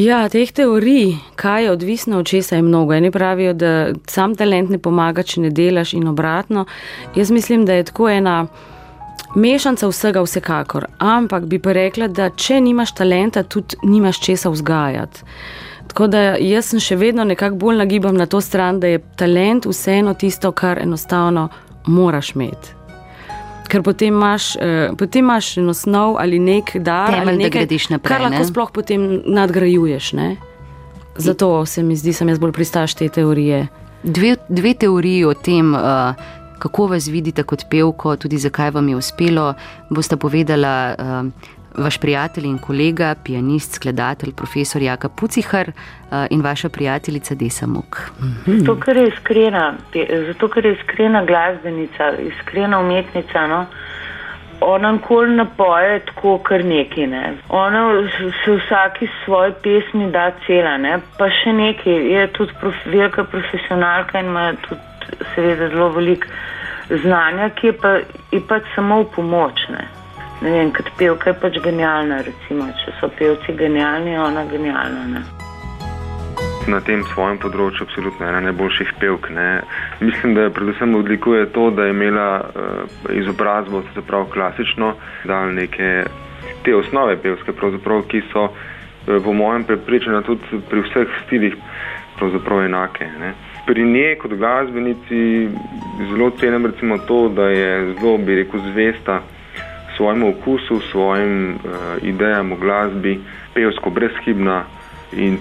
Speaker 3: Ja, teh teorij, kaj je odvisno od česa, je mnogo. Eni pravijo, da sam talent ne pomaga, če ne delaš in obratno. Jaz mislim, da je tako ena mešanica vsega, vsekakor. Ampak bi pa rekla, da če nimaš talenta, tudi nimaš česa vzgajati. Tako da jaz sem še vedno nekako bolj nagibam na to stran, da je talent vseeno tisto, kar enostavno moraš imeti. Ker potem imaš, uh, potem imaš eno snov ali nek dar,
Speaker 1: Temelj,
Speaker 3: ali
Speaker 1: da
Speaker 3: nekaj,
Speaker 1: gradiš naprej,
Speaker 3: kar lahko
Speaker 1: ne?
Speaker 3: sploh potem nadgrajuješ. Ne? Zato se mi zdi, sem jaz bolj pristaš te teorije.
Speaker 1: Dve, dve teoriji o tem, uh, kako vas vidite kot pevko, tudi zakaj vam je uspelo, boste povedala uh, vaš prijatelj in kolega, pianist, skladatelj, profesor Jaka Pucihar uh, in vaša prijateljica Desa Muk.
Speaker 6: Zato, ker je iskrena, zato, ker je iskrena glasbenica, iskrena umetnica. No? Ona nikoli ne poje tako, kar neki. Ne? Ona se vsaki svoji pesmi da cela, ne? pa še nekaj. Je tudi prof, velika profesionalka in ima tudi, seveda, zelo veliko znanja, ki je pa, je pač samo v pomoč. Ne? Ne vem, kot pevka je pač genialna. Recimo, če so pevci genialni, je ona genialna. Ne?
Speaker 7: na tem svojem področju absolutno ena najboljših pevk. Ne. Mislim, da je predvsem odlikuje to, da je imela uh, izobrazbo, se pravi klasično, dal neke te osnove pevske, ki so uh, po mojem prepričanju tudi pri vseh stilih enake. Ne. Pri njej kot glasbenici zelo cenim to, da je zelo, bi rekel, zvesta svojemu okusu, svojim uh, idejam o glasbi, pevsko brezhibna. In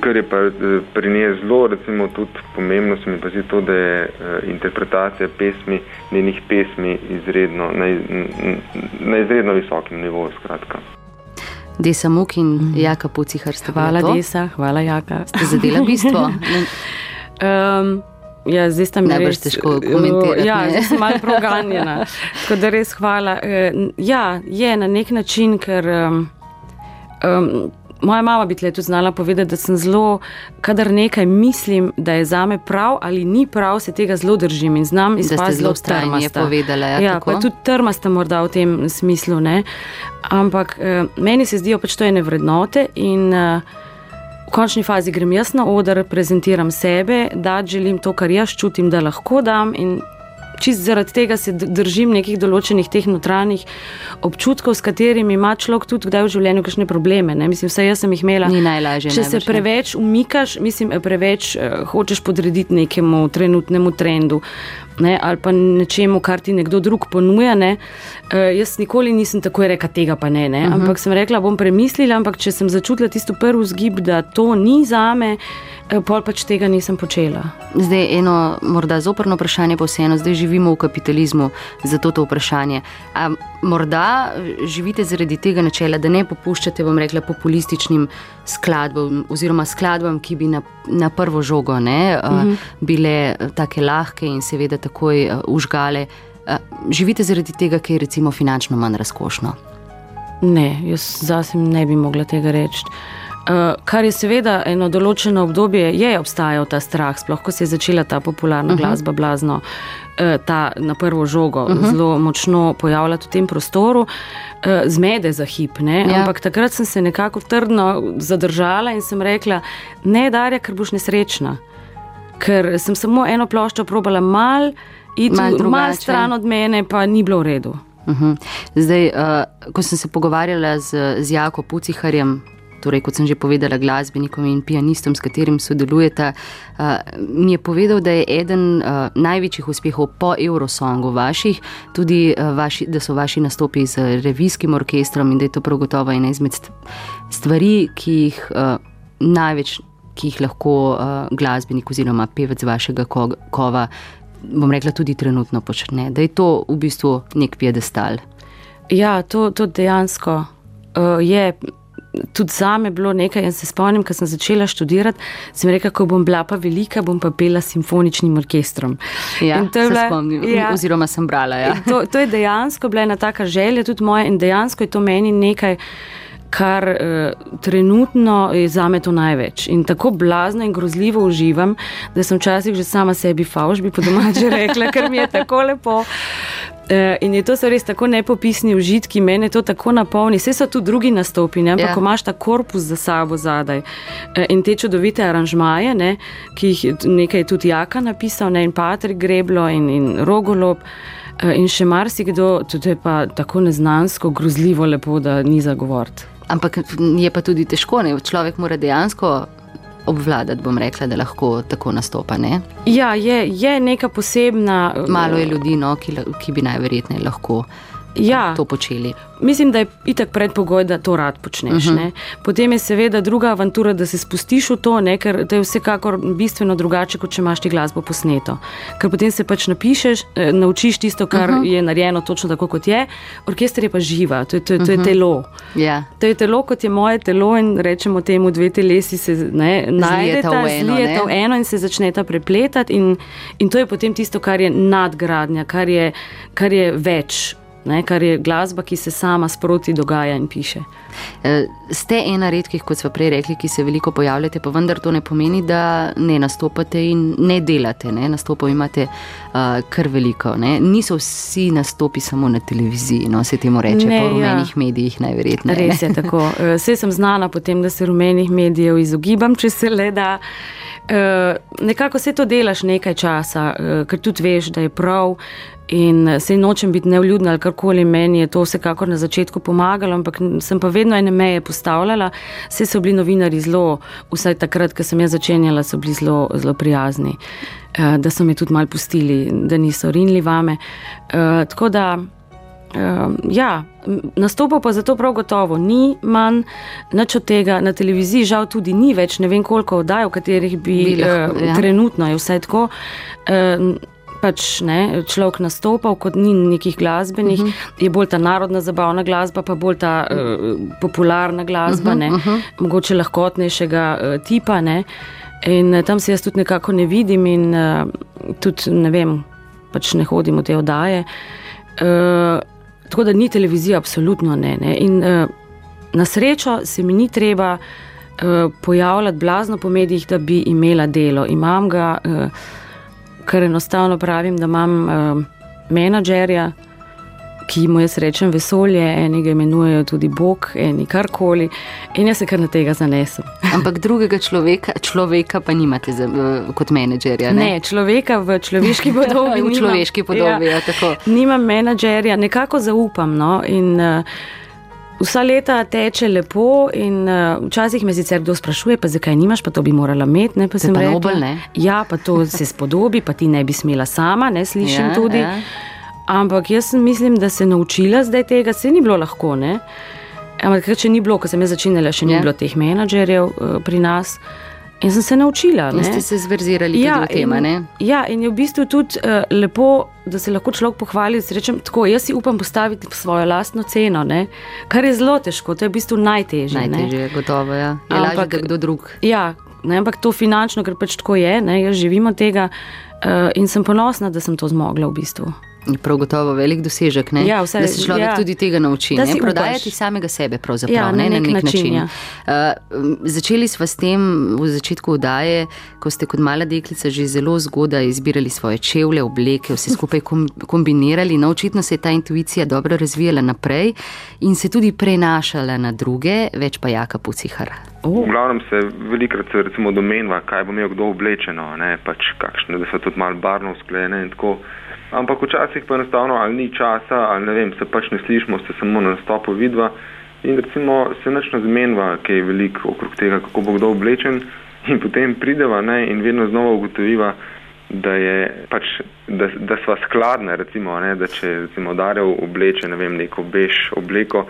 Speaker 7: kar je pa eh, pri njej zelo, recimo, tudi pomembno, se mi pa zdi to, da je eh, interpretacija pesmi, njenih pesmi izredno, na, na izredno visokem nivoju. Skratka.
Speaker 1: Desa Muk in Jaka Pucihar sta
Speaker 3: Hvala? Desa, hvala, Jaka.
Speaker 1: Ste zadela bistvo.
Speaker 3: Um, ja, zdaj sta mi
Speaker 1: Najbrž težko komentirati,
Speaker 3: Ja,
Speaker 1: ne.
Speaker 3: zdaj sem malo proganjena. Tako da res hvala. Eh, Ja, je na nek način, ker. Um, um, Moja mama bi tle tudi znala povedati, da sem zelo, kadar nekaj mislim, da je za me prav ali ni prav, se tega zelo držim in znam
Speaker 1: ste
Speaker 3: izpasti
Speaker 1: zelo
Speaker 3: trmasta.
Speaker 1: povedala, ja,
Speaker 3: ja pa tudi trmasta morda v tem smislu. Ne? Ampak eh, meni se zdijo pač to ene vrednote in v končni fazi grem jaz na oder, prezentiram sebe, da želim to, kar jaz čutim, da lahko dam. In čist zaradi tega se držim nekih določenih teh notranjih občutkov, s katerimi ima človek tudi kdaj v življenju kakšne probleme. Ne? Mislim, vse jaz sem jih imela.
Speaker 1: Ni najlažje,
Speaker 3: Če se
Speaker 1: najbrž, ne.
Speaker 3: preveč umikaš, mislim, eh, preveč uh, hočeš podrediti nekemu trenutnemu trendu. Ne, ali pa nečemu, kar ti nekdo drug ponuja. Ne. Uh, jaz nikoli nisem tako rekel, tega pa ne, ne. Uh -huh. Ampak sem rekla, bom premislila, ampak če sem začutila tisto prvi vzgib, da to ni za me, uh, pol pač tega nisem počela.
Speaker 1: Zdaj eno morda zoprno vprašanje, pa vseeno, zdaj živimo v kapitalizmu, zato to vprašanje. A morda živite zaradi tega načela, da ne popuščate, bom rekla, populističnim skladbam oziroma skladbam, ki bi na, na prvo žogo ne, uh -huh. bile tako lahke in seveda takoj uh, užgale. Uh, živite zaradi tega, ker je recimo finančno manj razkošno.
Speaker 3: Ne, jaz zase ne bi mogla tega reči. Uh, kar je seveda eno določeno obdobje, je obstajal ta strah, sploh ko se je začela ta popularna uh -huh. glasba, blazno, uh, ta na prvo žogo, uh -huh. zelo močno pojavljati v tem prostoru, uh, zmede za hip. Ne?
Speaker 1: Ja.
Speaker 3: Ampak takrat sem se nekako trdno zadržala in sem rekla: ne, Darja, ker boš nesrečna. Ker sem samo eno ploščo probala mal, iti mal, mal stran od mene, pa ni bilo v redu.
Speaker 1: Uhum. Zdaj, uh, ko sem se pogovarjala z, z Jako Puciharjem, torej kot sem že povedala, glasbenikom in pianistom, s katerim sodelujete, uh, mi je povedal, da je eden uh, največjih uspehov po Eurosongu vaših, tudi uh, vaši, da so vaši nastopi z revijskim orkestrom in da je to prav gotovo ena izmed st- stvari, ki jih uh, največ. Ki jih lahko uh, glasbenik oziroma pevec vašega ko kova, bom rekla, tudi trenutno počne. Da je to v bistvu nek piedestal.
Speaker 3: Ja, to, to dejansko uh, je. Tudi za me bilo nekaj, in se spomnim, ko sem začela študirati, sem rekla, ko bom bila pa velika, bom pa pela s simfoničnim orkestrom.
Speaker 1: Ja,
Speaker 3: In to je
Speaker 1: se
Speaker 3: bila-
Speaker 1: spomnim,
Speaker 3: ja.
Speaker 1: oziroma sem brala. Ja.
Speaker 3: To, to je dejansko bila ena taka želja, tudi moja, in dejansko je to meni nekaj, kar uh, trenutno je za me to največ. In tako blazno in grozljivo uživam, da sem včasih že sama sebi fauš, bi po domače rekla, ker mi je tako lepo. Uh, in je to so res tako nepopisni užitki, mene to tako napolni. Vse so tu drugi nastopi, ne? ampak
Speaker 1: Ja.
Speaker 3: ko imaš ta korpus za sabo zadaj eh, in te čudovite aranžmaje, ne? ki jih nekaj je tudi Jaka napisal, ne? in Patrik Greblo in, in Rogolob. eh, In še marsikdo, tudi je pa tako neznansko, grozljivo lepo, da ni za govoriti.
Speaker 1: Ampak je pa tudi težko, ne? človek mora dejansko obvladati, bom rekla, da lahko tako nastopa. Ne?
Speaker 3: Ja, je, je neka posebna.
Speaker 1: Malo je ljudi, no, ki, ki bi najverjetneje lahko
Speaker 3: Ja.
Speaker 1: to počeli.
Speaker 3: Mislim, da je itak predpogoj, da to rad počneš. Uh
Speaker 1: Mhm.
Speaker 3: -huh. Potem je seveda druga avantura, da se spustiš v to, ne? ker to je vsekakor bistveno drugače, kot če imaš ti glasbo posneto. Ker potem se pač napišeš, eh, naučiš tisto, kar uh
Speaker 1: Mhm.
Speaker 3: -huh. je narejeno točno tako, kot je. Orkester je pa živa, to je, to je, to je
Speaker 1: Mhm.
Speaker 3: telo.
Speaker 1: Ja.
Speaker 3: To je telo, kot je moje telo, in rečemo temu, dve telesi se ne, najdeta,
Speaker 1: v eno,
Speaker 3: zlijeta
Speaker 1: ne?
Speaker 3: v eno in se začneta prepletati. In, in to je potem tisto, kar je nadgradnja, kar je, kar je več, ne, kar je glasba, ki se sama sproti dogaja in piše.
Speaker 1: Eh, Ste ena redkih, kot smo prej rekli, ki se veliko pojavljate, pa vendar to ne pomeni, da ne nastopate in ne delate. Ne? Nastopov imate uh, kar veliko. Ne? Niso vsi nastopi samo na televiziji, no se temu reče,
Speaker 3: Ne,
Speaker 1: po
Speaker 3: ja.
Speaker 1: rumenih medijih najverjetneje.
Speaker 3: Res je tako. Saj sem znana potem, da se rumenih medijev izogibam, če se le da. Eh, Nekako se to delaš nekaj časa, eh, ker tudi veš, da je prav. In se nočem biti nevljudna ali karkoli, meni je to vsekakor na začetku pomagalo, ampak sem pa vedno ene meje postavljala. Vse so bili novinari zelo, vsaj takrat, ko sem jaz začenjala, so bili zelo, zelo prijazni, eh, da so me tudi mal pustili, da niso rinili vame. Eh, Tako da ja, m, nastopov pa zato prav gotovo ni manj, nič od tega na televiziji, žal tudi ni več, ne vem koliko oddaj, v katerih bi,
Speaker 1: Bi lahko,
Speaker 3: eh,
Speaker 1: ja.
Speaker 3: trenutno je vse tako. Pač ne, človek nastopal, kot ni nekih glasbenih, uh
Speaker 1: Mhm.
Speaker 3: -huh. je bolj ta narodna zabavna glasba, pa bolj ta uh, popularna glasba, uh
Speaker 1: Mhm,
Speaker 3: -huh, ne, mogoče lahkotnejšega uh, tipa. Ne. In uh, tam se jaz tudi nekako ne vidim, in uh, tudi ne vem, pač ne hodim v te oddaje. Uh, tako da ni televizija, absolutno ne. ne. In uh, na srečo se mi ni treba uh, pojavljati blazno po medijih, da bi imela delo. Imam ga, uh, kar enostavno pravim, da imam uh, menedžerja. Ki mu jaz rečem vesolje, eni ga imenujejo tudi Bog, eni karkoli, in jaz se kar na tega zanesem.
Speaker 1: Ampak drugega človeka, človeka pa nimate za, eh, kot menedžerja. Ne,
Speaker 3: Ne, človeka v človeški podobi.
Speaker 1: v
Speaker 3: nimam.
Speaker 1: človeški podobi. Ja. tako.
Speaker 3: Nimam menedžerja, nekako zaupam. No, in, uh, Vsa leta teče lepo, in uh, včasih me sicer kdo sprašuje, pa zakaj nimaš, pa to bi morala imeti. Ne, pa sem rekla,
Speaker 1: nobel, ne?
Speaker 3: ja, pa to se spodobi, pa ti ne bi smela sama, ne slišim
Speaker 1: Ja,
Speaker 3: tudi.
Speaker 1: ja.
Speaker 3: Ampak jaz mislim, da se naučila zdaj tega, se ni bilo lahko. Ne? Ampak če ni bilo, ko sem jaz začenjala, še ni
Speaker 1: Ja.
Speaker 3: bilo teh menedžerjev uh, pri nas. In sem se naučila.
Speaker 1: In
Speaker 3: ne.
Speaker 1: ste se zverzirali ja, tudi v tem,
Speaker 3: in, ja, in je v bistvu tudi uh, lepo, da se lahko človek pohvali. da si Rečem, tako, jaz si upam postaviti svojo lastno ceno, ne? kar je zelo težko, to je v bistvu najtežje.
Speaker 1: Najtežje je gotovo, ja. Je lažje,
Speaker 3: Ampak-
Speaker 1: da kdo drug.
Speaker 3: Ja, ne, ampak to finančno, ker pač tako je, ne, jaz živim od tega uh, in sem ponosna, da sem to zmogla v bistvu.
Speaker 1: Prav gotovo velik dosežek, ne?
Speaker 3: Ja, vsaj-
Speaker 1: da se človek
Speaker 3: ja.
Speaker 1: tudi tega nauči. Ne? Prodajati
Speaker 3: upaš.
Speaker 1: samega sebe, pravzaprav,
Speaker 3: Ja,
Speaker 1: ne?
Speaker 3: na nek način, ja.
Speaker 1: Uh, začeli smo s tem v začetku oddaje, ko ste kot mala deklica že zelo zgodaj izbirali svoje čevlje, obleke, vse skupaj kom, kombinirali. No, očitno se je ta intuicija dobro razvijala naprej in se tudi prenašala na druge, več pa jaka pucihar.
Speaker 7: V glavnem se velikrat se recimo domenva, kaj bo imel kdo oblečeno, ne, pač kakšne, da so tudi malo barno usklajene in tako. Ampak včasih pa enostavno ali ni časa, ali ne vem, se pač ne slišimo, se samo na nastopu vidva in recimo se nič ne zmenva, kaj je veliko okrog tega, kako bo kdo oblečen in potem prideva ne, in vedno znova ugotoviva, da je pač, da, da sva skladna, recimo, ne, da če recimo Darjev obleče, ne vem, neko bež obleko,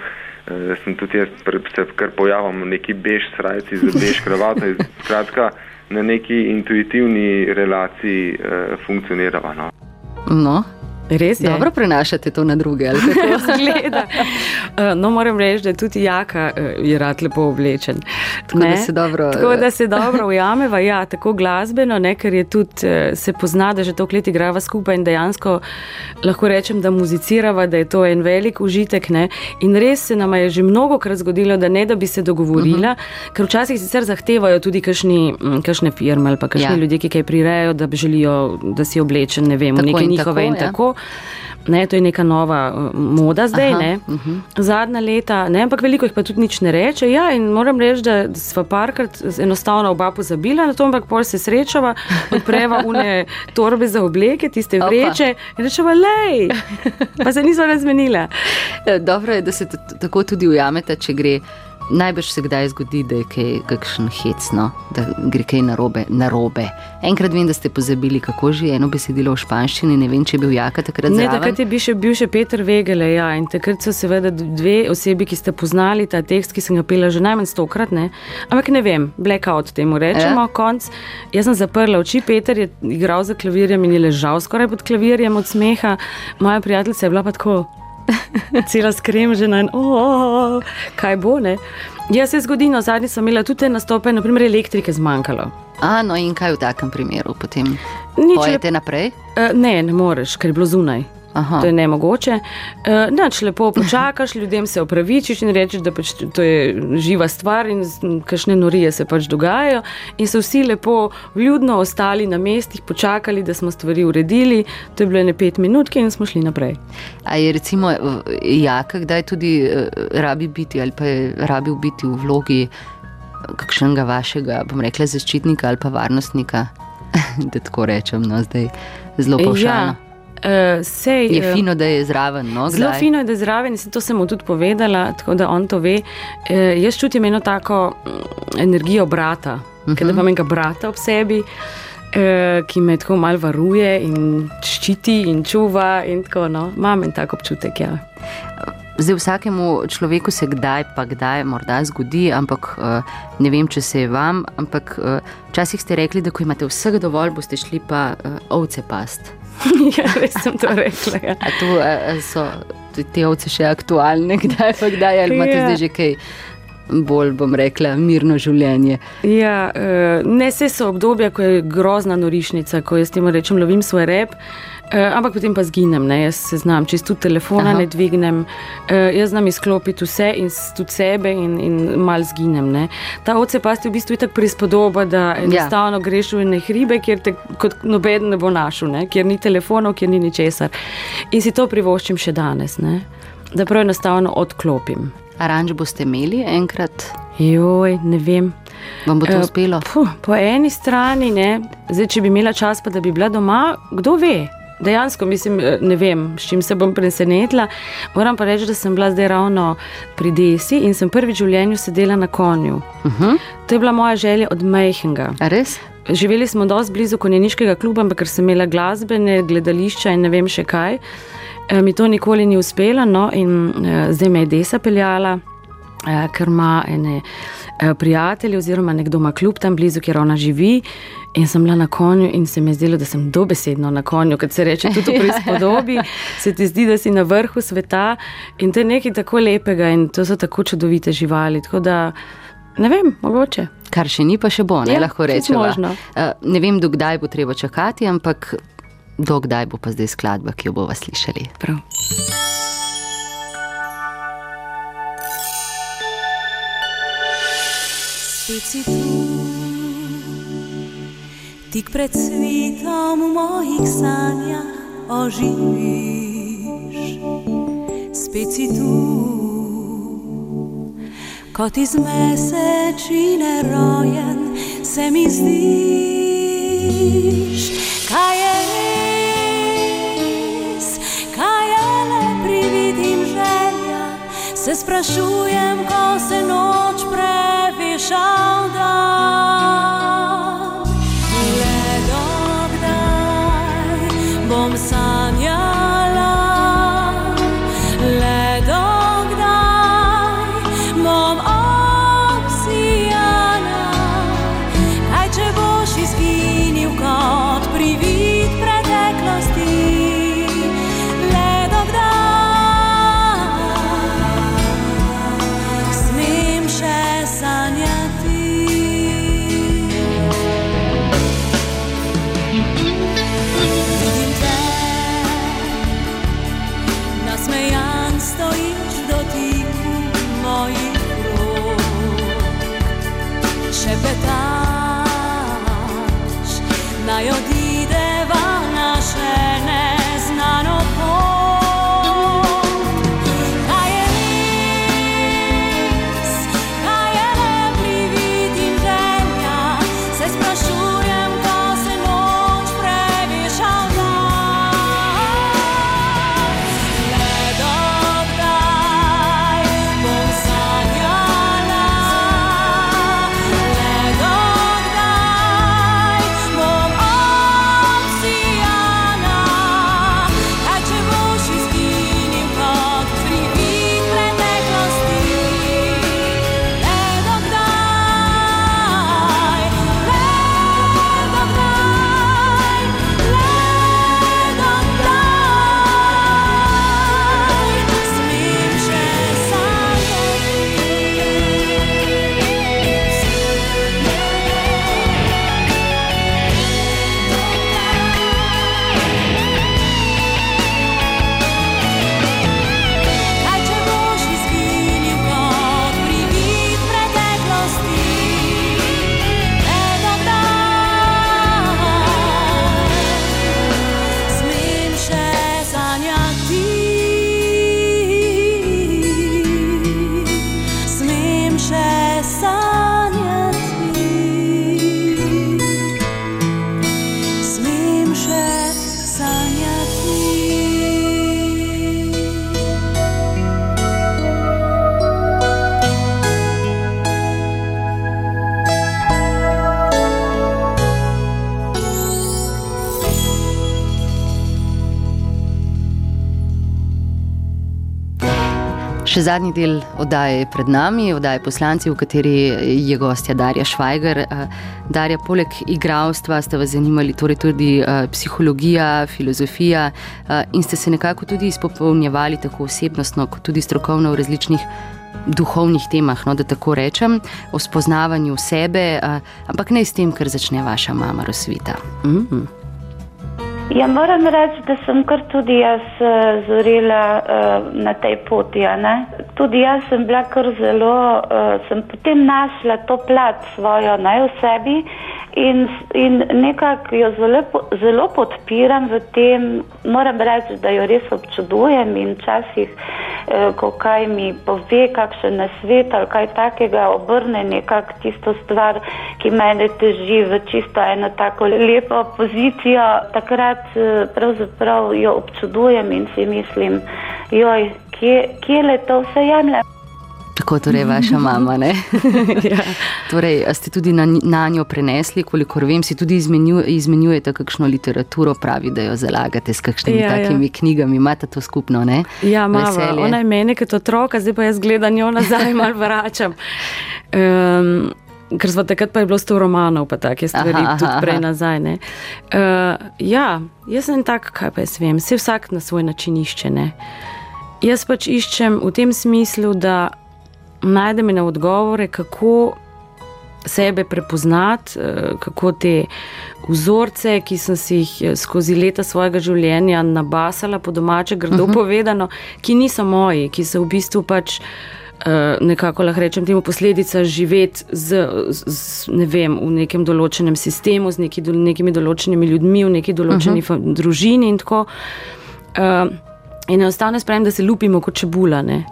Speaker 7: eh, sem tudi jaz se kar pojavim v neki bež srajci z bež kravato in skratka na neki intuitivni relaciji eh, funkcionirava. No.
Speaker 1: 嗯，喏。
Speaker 3: Res je.
Speaker 1: dobro prenašate to na druge. ali kako?
Speaker 3: Zgleda. Eh, No, moram reči, da tudi Jaka eh, je rad lepo oblečen.
Speaker 1: Tako da
Speaker 3: Ne?
Speaker 1: se dobro,
Speaker 3: Tako da
Speaker 1: eh,
Speaker 3: se dobro ujameva, ja, tako glasbeno, ne, ker je tudi se pozna, da že toliko let igrava skupaj in dejansko lahko rečem, da muzicirava, da je to en velik užitek. Ne? In res se nam je že mnogo krat zgodilo, da ne da bi se dogovorila, uh
Speaker 1: Mhm.
Speaker 3: -huh. ker včasih sicer zahtevajo tudi kakšni, mm, kakšne firme ali pa kakšni
Speaker 1: Ja.
Speaker 3: ja. ljudje, ki kaj prirejajo, da bi želijo, da si oblečen, ne vem, v
Speaker 1: Tako
Speaker 3: neke
Speaker 1: in
Speaker 3: njihove
Speaker 1: tako,
Speaker 3: in
Speaker 1: ja.
Speaker 3: Tako. Ne, to je neka nova uh, moda zdaj,
Speaker 1: Aha,
Speaker 3: ne, zadnja leta, ne, ampak veliko jih pa tudi nič ne reče. Ja, in moram reči, da sva parkrat enostavno oba pozabila na to, ampak pol se srečava, odpreva une torbe za obleke, tiste
Speaker 1: Opa.
Speaker 3: vreče in rečeva, lej, pa se nisva razmenila.
Speaker 1: Dobro je, da se tako tudi ujamete, če gre Najbrž se kdaj zgodi, da je kaj, kakšen hecno, da gre kaj narobe, narobe. Enkrat vem, da ste pozabili, kako že je eno besedilo v španščini, ne vem, če je bil jaka takrat
Speaker 3: Ne,
Speaker 1: zraven.
Speaker 3: takrat je bil še, bil še Peter Vegele, ja, in takrat so seveda dve osebi, ki ste poznali ta tekst, ki sem ga pela že najmanj stokrat, ne. Ampak ne vem, blackout temu rečemo,
Speaker 1: ja.
Speaker 3: konc. Jaz sem zaprla oči, Peter je igral za klavirjem in je ležal skoraj pod klavirjem od smeha, moja prijateljica je bila pa tako. Cela skremžena in oh, kaj bo ne. Jaz se zgodi, no zadnji sem imela tudi nastope, naprimer elektrike zmanjkalo.
Speaker 1: A, no in kaj v takem primeru potem?
Speaker 3: Nič
Speaker 1: Pojete naprej?
Speaker 3: Uh, ne, ne moreš, ker je bilo zunaj.
Speaker 1: Aha.
Speaker 3: To je nemogoče. Uh, Nač lepo počakaš, ljudem se opravičiš in rečeš, da pač to je živa stvar in kakšne norije se pač dogajajo. In so vsi lepo, vljudno ostali na mestih, počakali, da smo stvari uredili. To je bilo ne pet minut in smo šli naprej.
Speaker 1: A je recimo eh, jaka, kdaj tudi eh, rabi biti ali pa je rabil biti v vlogi eh, kakšnega vašega, bom rekla, zaščitnika ali pa varnostnika, da tako rečem, no zdaj zelo pavšalno.
Speaker 3: Uh, sej,
Speaker 1: Je
Speaker 3: eh,
Speaker 1: fino, da je zraven. No,
Speaker 3: Zelo
Speaker 1: kdaj?
Speaker 3: fino je, da je zraven, to sem mu tudi povedala, tako da on to ve. E, jaz čutim eno tako mm, energijo brata, uh -huh. ker imam enega brata ob sebi, e, ki me tako malo varuje in ščiti in čuva. In tako, no. Imam en tak občutek. Ja.
Speaker 1: Zdaj, vsakemu človeku se kdaj, pa kdaj morda zgodi, ampak ne vem, če se je vam. Ampak včasih ste rekli, da ko imate vsega dovolj, boste šli pa uh, ovce past.
Speaker 3: ja, res sem to rekla. Ja.
Speaker 1: A tu a, a so te- ovce še aktualne, kdaj pa kdaj, ali imate
Speaker 3: Ja.
Speaker 1: zdaj že kaj bolj, bom rekla, mirno življenje.
Speaker 3: Ja, eh, ne, vse so obdobja, ko je grozna norišnica, ko jaz temu rečem, lovim svoj rep. Uh, ampak potem pa zginem, ne? jaz se znam, čisto telefona
Speaker 1: Aha.
Speaker 3: Ne dvignem, uh, jaz znam izklopiti vse in tudi sebe, in, in mal zginem. Ne? Ta ocepast je v bistvu tako prispodoba, da enostavno ja. greš v ene hribe, kjer te kot noben ne bo našel, ne? kjer ni telefonov, kjer ni ničesar. In si to privoščim še danes, ne? da prav enostavno odklopim.
Speaker 1: Aranž boste imeli enkrat,
Speaker 3: Joj, ne vem.
Speaker 1: vam bo to
Speaker 3: Eh,
Speaker 1: uspelo?
Speaker 3: Puh, po eni strani, ne, zdaj, če bi imela čas, pa da bi bila doma, kdo ve. Dejansko mislim, eh, ne vem, s čim se bom presenetila. Moram pa reči, da sem bila zdaj ravno pri desi in sem prvič v življenju sedela na konju.
Speaker 1: Uh -huh.
Speaker 3: To je bila moja želja od majhnega.
Speaker 1: A res?
Speaker 3: Živeli smo dosti blizu konjeniškega kluba, ampak ker sem imela glasbene gledališča in ne vem še kaj, eh, mi to nikoli ni uspelo. No, in eh, zdaj me je desa peljala, ker ima ene eh, prijatelje, oziroma nekdo ima klub tam blizu, kjer ona živi. In sem bila na konju, in se mi je zdelo, da sem dobesedno na konju, kot se reče, tudi v prispodobi. Se ti zdi, da si na vrhu sveta in to je nekaj tako lepega, in to so tako čudovite živali. Tako da ne vem, mogoče.
Speaker 1: Kar še ni, pa še bo, ne
Speaker 3: Ja,
Speaker 1: lahko rečemo.
Speaker 3: možno.
Speaker 1: Uh, ne vem, dokdaj bo treba čakati, ampak dokdaj bo pa zdaj skladba, ki jo bomo slišali.
Speaker 3: Prav.
Speaker 8: Spet si tu, tik pred svitom v mojih sanjah oživiš. Spet si tu, kot iz mesečine rojen, se mi zdiš. Kaj je res, kaj je le prividim želja, se sprašujem, ko se noč previšal dan. Še
Speaker 1: zadnji del oddaje je pred nami, oddaje poslanci, v kateri je gostja Darja Švajger. Eh, Darja, poleg igralstva ste vas zanimali torej tudi eh, psihologija, filozofija eh, in ste se nekako tudi izpopolnjevali tako osebnostno, kot tudi strokovno v različnih duhovnih temah, no, da tako rečem, o spoznavanju sebe, ampak ne s tem, kar začne vaša mama Rosvita. Mm -hmm.
Speaker 4: Ja, moram reči, da sem kar tudi jaz uh, zorila uh, na tej poti. Tudi jaz sem bila kar zelo, uh, sem potem našla to plat svojo naj v sebi in, in nekako jo zelo, zelo podpiram v tem. Moram reči, da jo res občudujem in včasih, eh, ko kaj mi pove, kakšen nasvet ali kaj takega, obrne nekako tisto stvar, ki mene teži v čisto eno tako lepo pozicijo. Takrat eh, pravzaprav jo občudujem in si mislim, joj, kje, kje le to vse jemlje.
Speaker 1: Tako torej vaša mama,
Speaker 3: ja.
Speaker 1: Torej, ste tudi na, na njo prenesli, kolikor vem, si tudi izmenju, izmenjujete kakšno literaturo, pravi, da jo zalagate s kakšnimi
Speaker 3: Ja,
Speaker 1: ja, takimi ja. knjigami, imate to skupno, ne?
Speaker 3: Ja, mama,
Speaker 1: Veselje.
Speaker 3: ona je meni kot otroka, zdaj pa jaz gledam njo nazaj, malo vračam. Um, ker smo takrat pa je bilo sto romanov, pa take stvari,
Speaker 1: Aha,
Speaker 3: tudi
Speaker 1: aha.
Speaker 3: prej nazaj. ne. Uh, ja, jaz sem tak, kaj pa jaz vem, vse vsak na svoj način išče. Ne? Jaz pač iščem v tem smislu, da najdem ene odgovore, kako sebe prepoznati, eh, kako te vzorce, ki sem si jih eh, skozi leta svojega življenja nabasala, po domače, grdo uh -huh. povedano, ki niso moji, ki so v bistvu pač. eh, Nekako lahko rečem, temu posledica živeti z, z, ne vem, v nekem določenem sistemu, z neki, nekimi določenimi ljudmi, v neki določeni uh -huh. družini in tako. Uh, in enostavno spremem, da se lupimo kot čebula. Ne?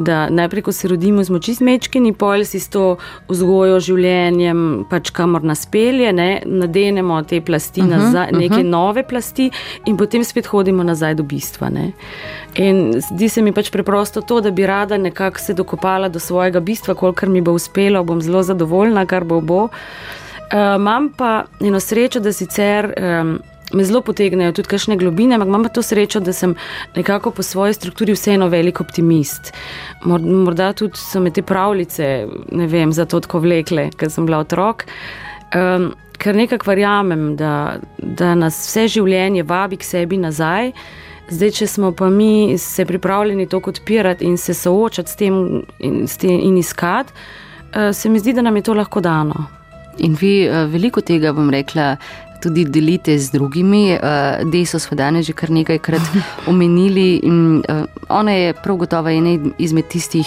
Speaker 3: Da najprej, ko se rodimo, smo čist mečkini, pol si s to vzgojo, življenjem, pač kamor nas pelje, ne? nadenemo te plasti, uh -huh, nazaj, neke uh -huh. nove plasti, in potem spet hodimo nazaj do bistva. Ne? In zdi se mi pač preprosto to, da bi rada nekako se dokopala do svojega bistva, kolikor mi bo uspelo, bom zelo zadovoljna, kar bo bo. Uh, imam pa eno srečo, da sicer. Um, Me zelo potegnejo tudi kakšne globine, ampak imam pa to srečo, da sem nekako po svoji strukturi vseeno velik optimist. Mor- Morda tudi so me te pravljice, ne vem, zato tako vlekle, ker sem bila otrok. Um, ker nekako verjamem, da, da nas vse življenje vabi k sebi nazaj. Zdaj, če smo pa mi se pripravljeni to odpirati in se soočati s tem in, s tem in iskati, uh, se mi zdi, da nam je to lahko dano.
Speaker 1: In vi eh, veliko tega, bom rekla, tudi delite z drugimi. Eh, Deso smo danes že kar nekajkrat omenili. In, eh, ona je prav gotovo ena izmed tistih.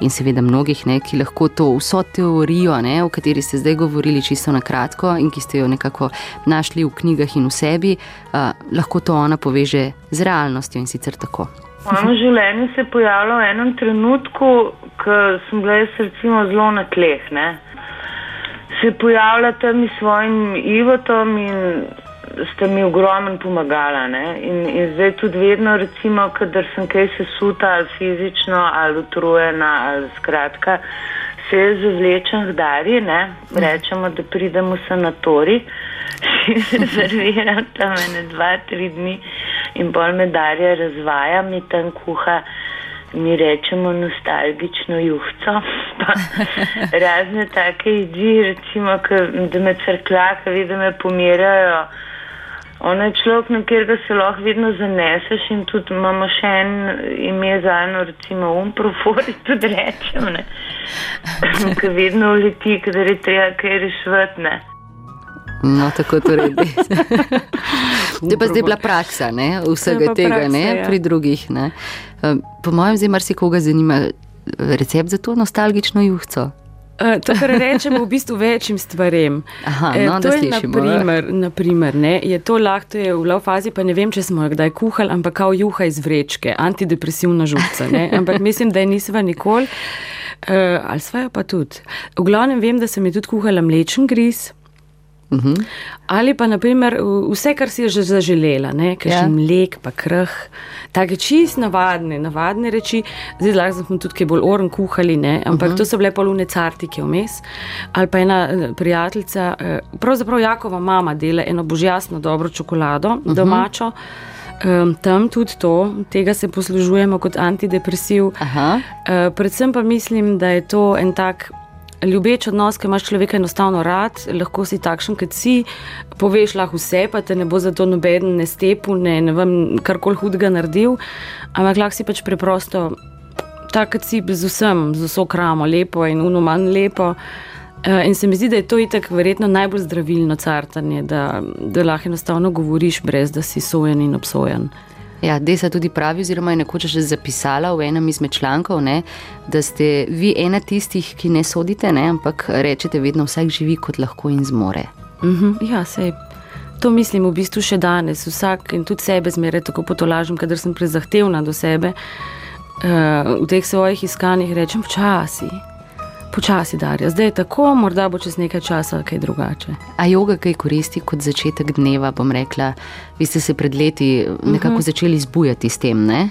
Speaker 1: In seveda mnogih, ne, ki lahko to vso teorijo, ne, o kateri ste zdaj govorili, čisto na kratko, in ki ste jo nekako našli v knjigah in v sebi, uh, lahko to ona poveže z realnostjo in sicer tako.
Speaker 6: Moje življenje se je pojavilo v enem trenutku, ko sem bila jaz recimo zelo na tleh. Ne? Se je pojavila tam s svojim Ivotom in sta mi ogromno pomagala. ne. In, in zdaj tudi vedno, recimo, kadar sem kaj sesuta ali fizično ali utrujena ali skratka, se jaz zavlečem k Darji, ne. rečemo, da pridem v sanatorij. Si rezerviram tam ene dva, tri dni in bolj me Darja razvaja, mi tam kuha, mi rečemo nostalgično juhco, pa razne take jedi, recimo, ke, da me crkla, ki ve, da me pomirjajo. Ona je človek, na katerega se lahko vedno zaneseš in tudi imamo še en ime za eno, recimo umprofori, tudi rečem, ne. Ki vedno uleti, kadar je treba kaj reševati, ne.
Speaker 1: No, tako torej. To je pa zdaj bila praksa ne, vsega tega
Speaker 3: praksa,
Speaker 1: ne,
Speaker 3: ja.
Speaker 1: pri drugih. Ne. Eh, Po mojem, zdaj marsikoga zanima eh, recept za to nostalgično juhco.
Speaker 3: Uh, to, kar rečemo, v bistvu večjim stvarem.
Speaker 1: Aha,
Speaker 3: Eh,
Speaker 1: no,
Speaker 3: to je
Speaker 1: slišimo,
Speaker 3: naprimer, naprimer, ne, je to lahko, to je v lav fazi, pa ne vem, če smo jo kdaj kuhali, ampak kao juha iz vrečke, antidepresivna župca. Ne, ampak mislim, da je nisva nikoli, uh, ali sva jo pa tudi. V glavnem vem, da sem jo tudi kuhala mlečen gris.
Speaker 1: Uh -huh.
Speaker 3: Ali pa naprimer, vse, kar si je že zaželela, kaj
Speaker 1: Ja.
Speaker 3: še mlek, pa krh, take čist navadne, navadne reči. Zdaj lahko smo tudi kaj bolj oren kuhali, ne? ampak uh
Speaker 1: Mhm.
Speaker 3: -huh. to so bile polune cartike vmes. Ali pa ena eh, prijateljica, eh, pravzaprav Jakova mama dela eno božjasno dobro čokolado, uh -huh. domačo. Um, tam tudi to, tega se poslužujemo kot antidepresiv. Uh, predvsem pa mislim, da je to en tak. Ljubeč odnos, ki imaš človeka enostavno rad, lahko si takšen, kot si, poveš lahko vse, pa te ne bo zato noben ne stepil, ne, ne vem, karkoli hudega naredil, ampak lahko si pač preprosto tak, kot si z vsem, z vso kramo, lepo in uno manj lepo. Eh, In se mi zdi, da je to itak verjetno najbolj zdravilno cartanje, da, da lahko enostavno govoriš, brez da si sojen in obsojen.
Speaker 1: Ja, Desa tudi pravi, oziroma je nekoč že zapisala v enem izmed člankov, ne, da ste vi ena tistih, ki ne sodite, ne, ampak rečete vedno, vsak živi kot lahko in zmore.
Speaker 3: Mhm, ja, sej. To mislim v bistvu še danes. Vsak in tudi sebe zmeraj tako potolažim, kadar sem prezahtevna do sebe. Uh, v teh svojih iskanjih rečem počasi, počasi, Darja. Zdaj je tako, morda bo čez nekaj časa kaj drugače.
Speaker 1: A joga kaj koristi kot začetek dneva, bom rekla, vi ste se pred leti nekako začeli zbujati s tem, ne?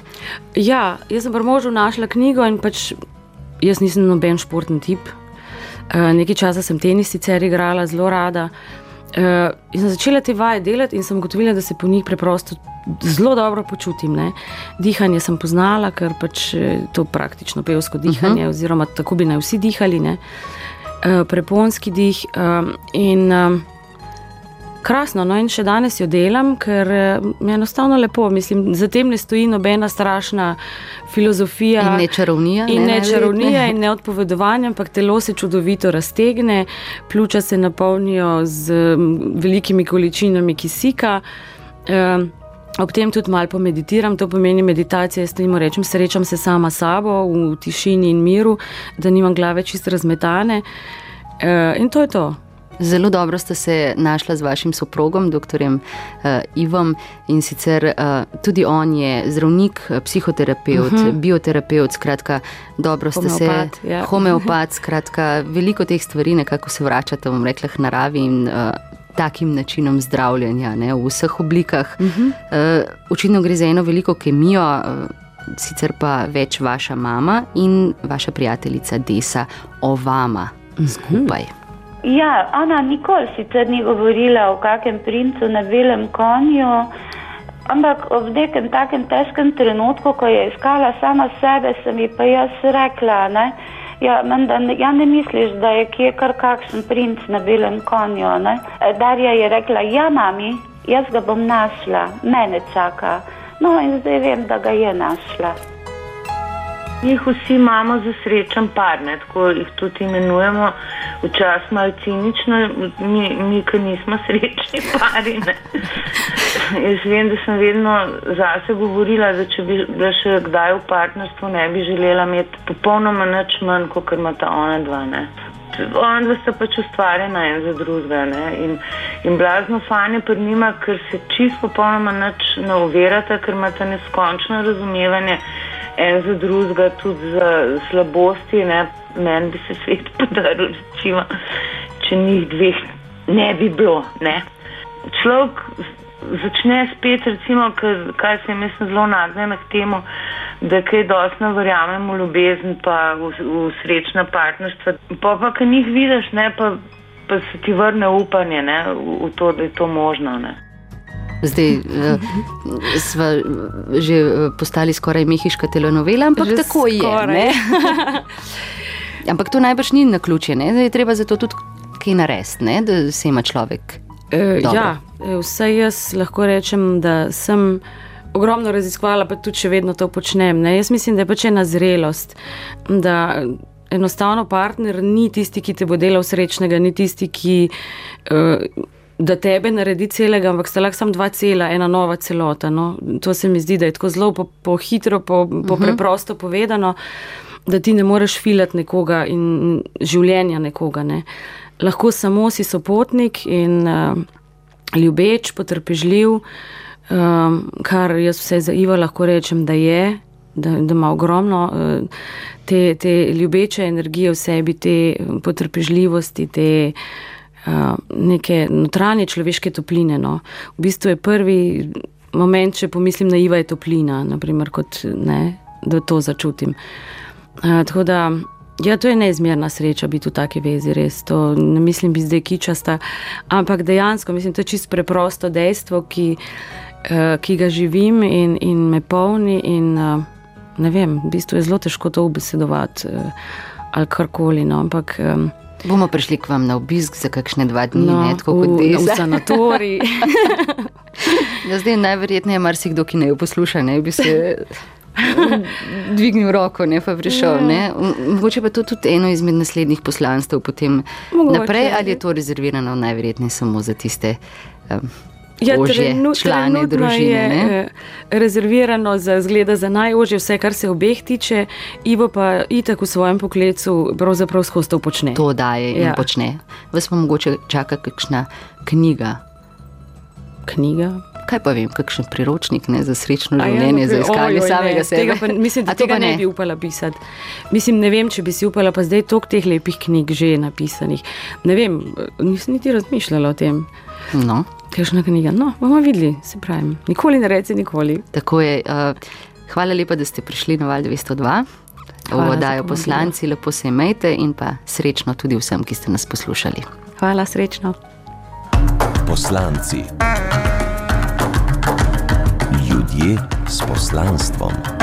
Speaker 3: Ja, jaz sem pri možu našla knjigo in pač jaz nisem noben športni tip. Uh, nekaj časa sem tenis sicer igrala, zelo rada. Uh, in sem začela te vaje delati in sem ugotovila, da se po njih preprosto zelo dobro počutim. Ne. Dihanje sem poznala, ker pač eh, to praktično pevsko dihanje, uh -huh. oziroma tako bi naj vsi dihali, ne. uh, preponski dih. Um, in um, krasno, no in še danes jo delam, ker eh, je enostavno lepo. Mislim, za tem ne stoji nobena strašna filozofija.
Speaker 1: In ne čarovnija.
Speaker 3: In ne
Speaker 1: najverjetneje.
Speaker 3: čarovnija, in ne odpovedovanje, ampak telo se čudovito raztegne, pljuča se napolnijo z velikimi količinami kisika. Um, Ob tem tudi malo pomeditiram, to pomeni meditacija. Jaz temu rečem, srečam se sama s sabo v tišini in miru, da nimam glave čist razmetane. Uh, in to je to.
Speaker 1: Zelo dobro ste se našla z vašim soprogom, dr. Uh, Ivom, in sicer uh, tudi on je zdravnik, eh, psihoterapeut, uh -huh. bioterapeut, skratka, dobro ste
Speaker 3: Homeopat,
Speaker 1: se,
Speaker 3: ja.
Speaker 1: homeopat, skratka, veliko teh stvari nekako se vračate, bom rekla, k naravi in uh, takim načinom zdravljenja ne, v vseh oblikah. Uh -huh. uh, očitno gre za eno veliko kemijo. Uh, Sicer pa več vaša mama in vaša prijateljica Desa o vama skupaj.
Speaker 4: Ja, ona nikoli sicer ni govorila o kakem princu na belem konju, ampak ob nekem takem težkem trenutku, ko je iskala sama sebe, sem ji pa jaz rekla, ne, ja, menda, ja ne misliš, da je kje kar kakšen princ na belem konju. Ne? E, Darja je rekla, ja, mami, jaz ga bom našla, mene čaka. No in zdaj vem, da ga je našla.
Speaker 6: Njih vsi imamo za srečen par, ne, tako jih tudi imenujemo, včasih malo cinično, mi, mi ki nismo srečni pari. Ne. Jaz vem, da sem vedno zase govorila, da če bi bila še kdaj v partnerstvu, ne bi želela imeti popolnoma nič manj, kot imata ona dva. Ne. Ona dva sta pač ustvarjena en za drugega ne. in, in blazno fanje pred njima, ker se čisto popolnoma nič ne uverata, ker imata neskončno razumevanje en za drugega, tudi za slabosti. Ne. Meni bi se svet podaril, recimo, če njih dveh ne bi bilo. Ne. Človek začne spet, recimo, kar, kaj se jim zelo nagnjena k temu, da kaj dosti ne verjamem v ljubezen, pa v, v srečna partnerstva. Pa pa, ki njih vidiš, ne, pa, pa se ti vrne upanje ne, v, v to, da je to možno. Ne.
Speaker 1: Zdaj uh, smo že eh, postali skoraj mehiška telenovela, ampak
Speaker 3: Že
Speaker 1: tako je.
Speaker 3: skoraj.
Speaker 1: ne. ampak to najbrž ni na ključe, ne? da je treba za to tudi kaj narediti, ne? da se ima človek.
Speaker 3: E,
Speaker 1: Dobro.
Speaker 3: ja, vse jaz lahko rečem, da sem ogromno raziskovala, pa tudi še vedno to počnem. Ne? Jaz mislim, da je pač ena zrelost, da enostavno partner ni tisti, ki te bo delal srečnega, ni tisti, ki. Uh, Da tebe naredi celega, ampak sta lahko samo dva cela, ena nova celota. No. To se mi zdi, da je tako zelo po, po hitro, po, po uh -huh. preprosto povedano, da ti ne moreš filati nekoga in življenja nekoga. Ne. Lahko samo si sopotnik in uh, ljubeč, potrpežljiv, um, kar jaz vse za Ivo lahko rečem, da je, da, da ima ogromno uh, te, te ljubeče energije v sebi, te potrpežljivosti, te uh, neke notranje človeške topline. No. V bistvu je prvi moment, če pomislim na Iva, je toplina, naprimer, kot, ne, da to začutim. Uh, tako da Ja, to je neizmerna sreča biti v taki vezi, res. To ne mislim biti zdaj kičasta, ampak dejansko mislim, to je čisto preprosto dejstvo, ki, uh, ki ga živim in, in me polni. In, uh, ne vem, v bistvu je zelo težko to obesedovati uh, ali karkoli. No, ampak, um,
Speaker 1: Bomo prišli k vam na obisk za kakšne dva dni,
Speaker 3: no,
Speaker 1: ne tako kot
Speaker 3: v,
Speaker 1: desa.
Speaker 3: v sanatorij.
Speaker 1: Ja, zdaj najverjetneje marsikdo, ki ne jo posluša, ne bi se dvignil roko, ne pa prišel. Ne? M- Mogoče pa to tudi eno izmed naslednjih poslanstv potem
Speaker 3: Mogoče.
Speaker 1: naprej, ali je to rezervirano najverjetneje samo za tiste um,
Speaker 3: Ja,
Speaker 1: ožje
Speaker 3: trenu-
Speaker 1: člane družine.
Speaker 3: je
Speaker 1: ne?
Speaker 3: eh, rezervirano za, zgleda, za najožje, vse, kar se obeh tiče, Ivo pa itak v svojem poklicu pravzaprav skozi to počne.
Speaker 1: To daje in
Speaker 3: Ja.
Speaker 1: počne. Vas pa mogoče čaka kakšna knjiga.
Speaker 3: Knjiga.
Speaker 1: Kaj pa vem, kakšen priročnik ne, za srečno
Speaker 3: ja,
Speaker 1: življenje, za
Speaker 3: naprej-
Speaker 1: iskanje
Speaker 3: ojoj,
Speaker 1: samega
Speaker 3: ne,
Speaker 1: sebe.
Speaker 3: Tega pa, mislim, da tega
Speaker 1: pa
Speaker 3: ne bi upala pisati. Mislim, ne vem, če bi si upala, pa zdaj toliko teh lepih knjig že napisanih. Ne vem, nisem niti razmišljala o tem.
Speaker 1: No,
Speaker 3: Kakšna knjiga? No, bomo videli, se pravim. Nikoli ne reci nikoli.
Speaker 1: tako je. Uh, hvala lepa, da ste prišli na Val 202.
Speaker 3: Hvala
Speaker 1: V oddajo poslanci, lepo se imejte in pa srečno tudi vsem, ki ste nas poslušali.
Speaker 3: Hvala, srečno.
Speaker 2: Poslanci. Ljudje s poslanstvom.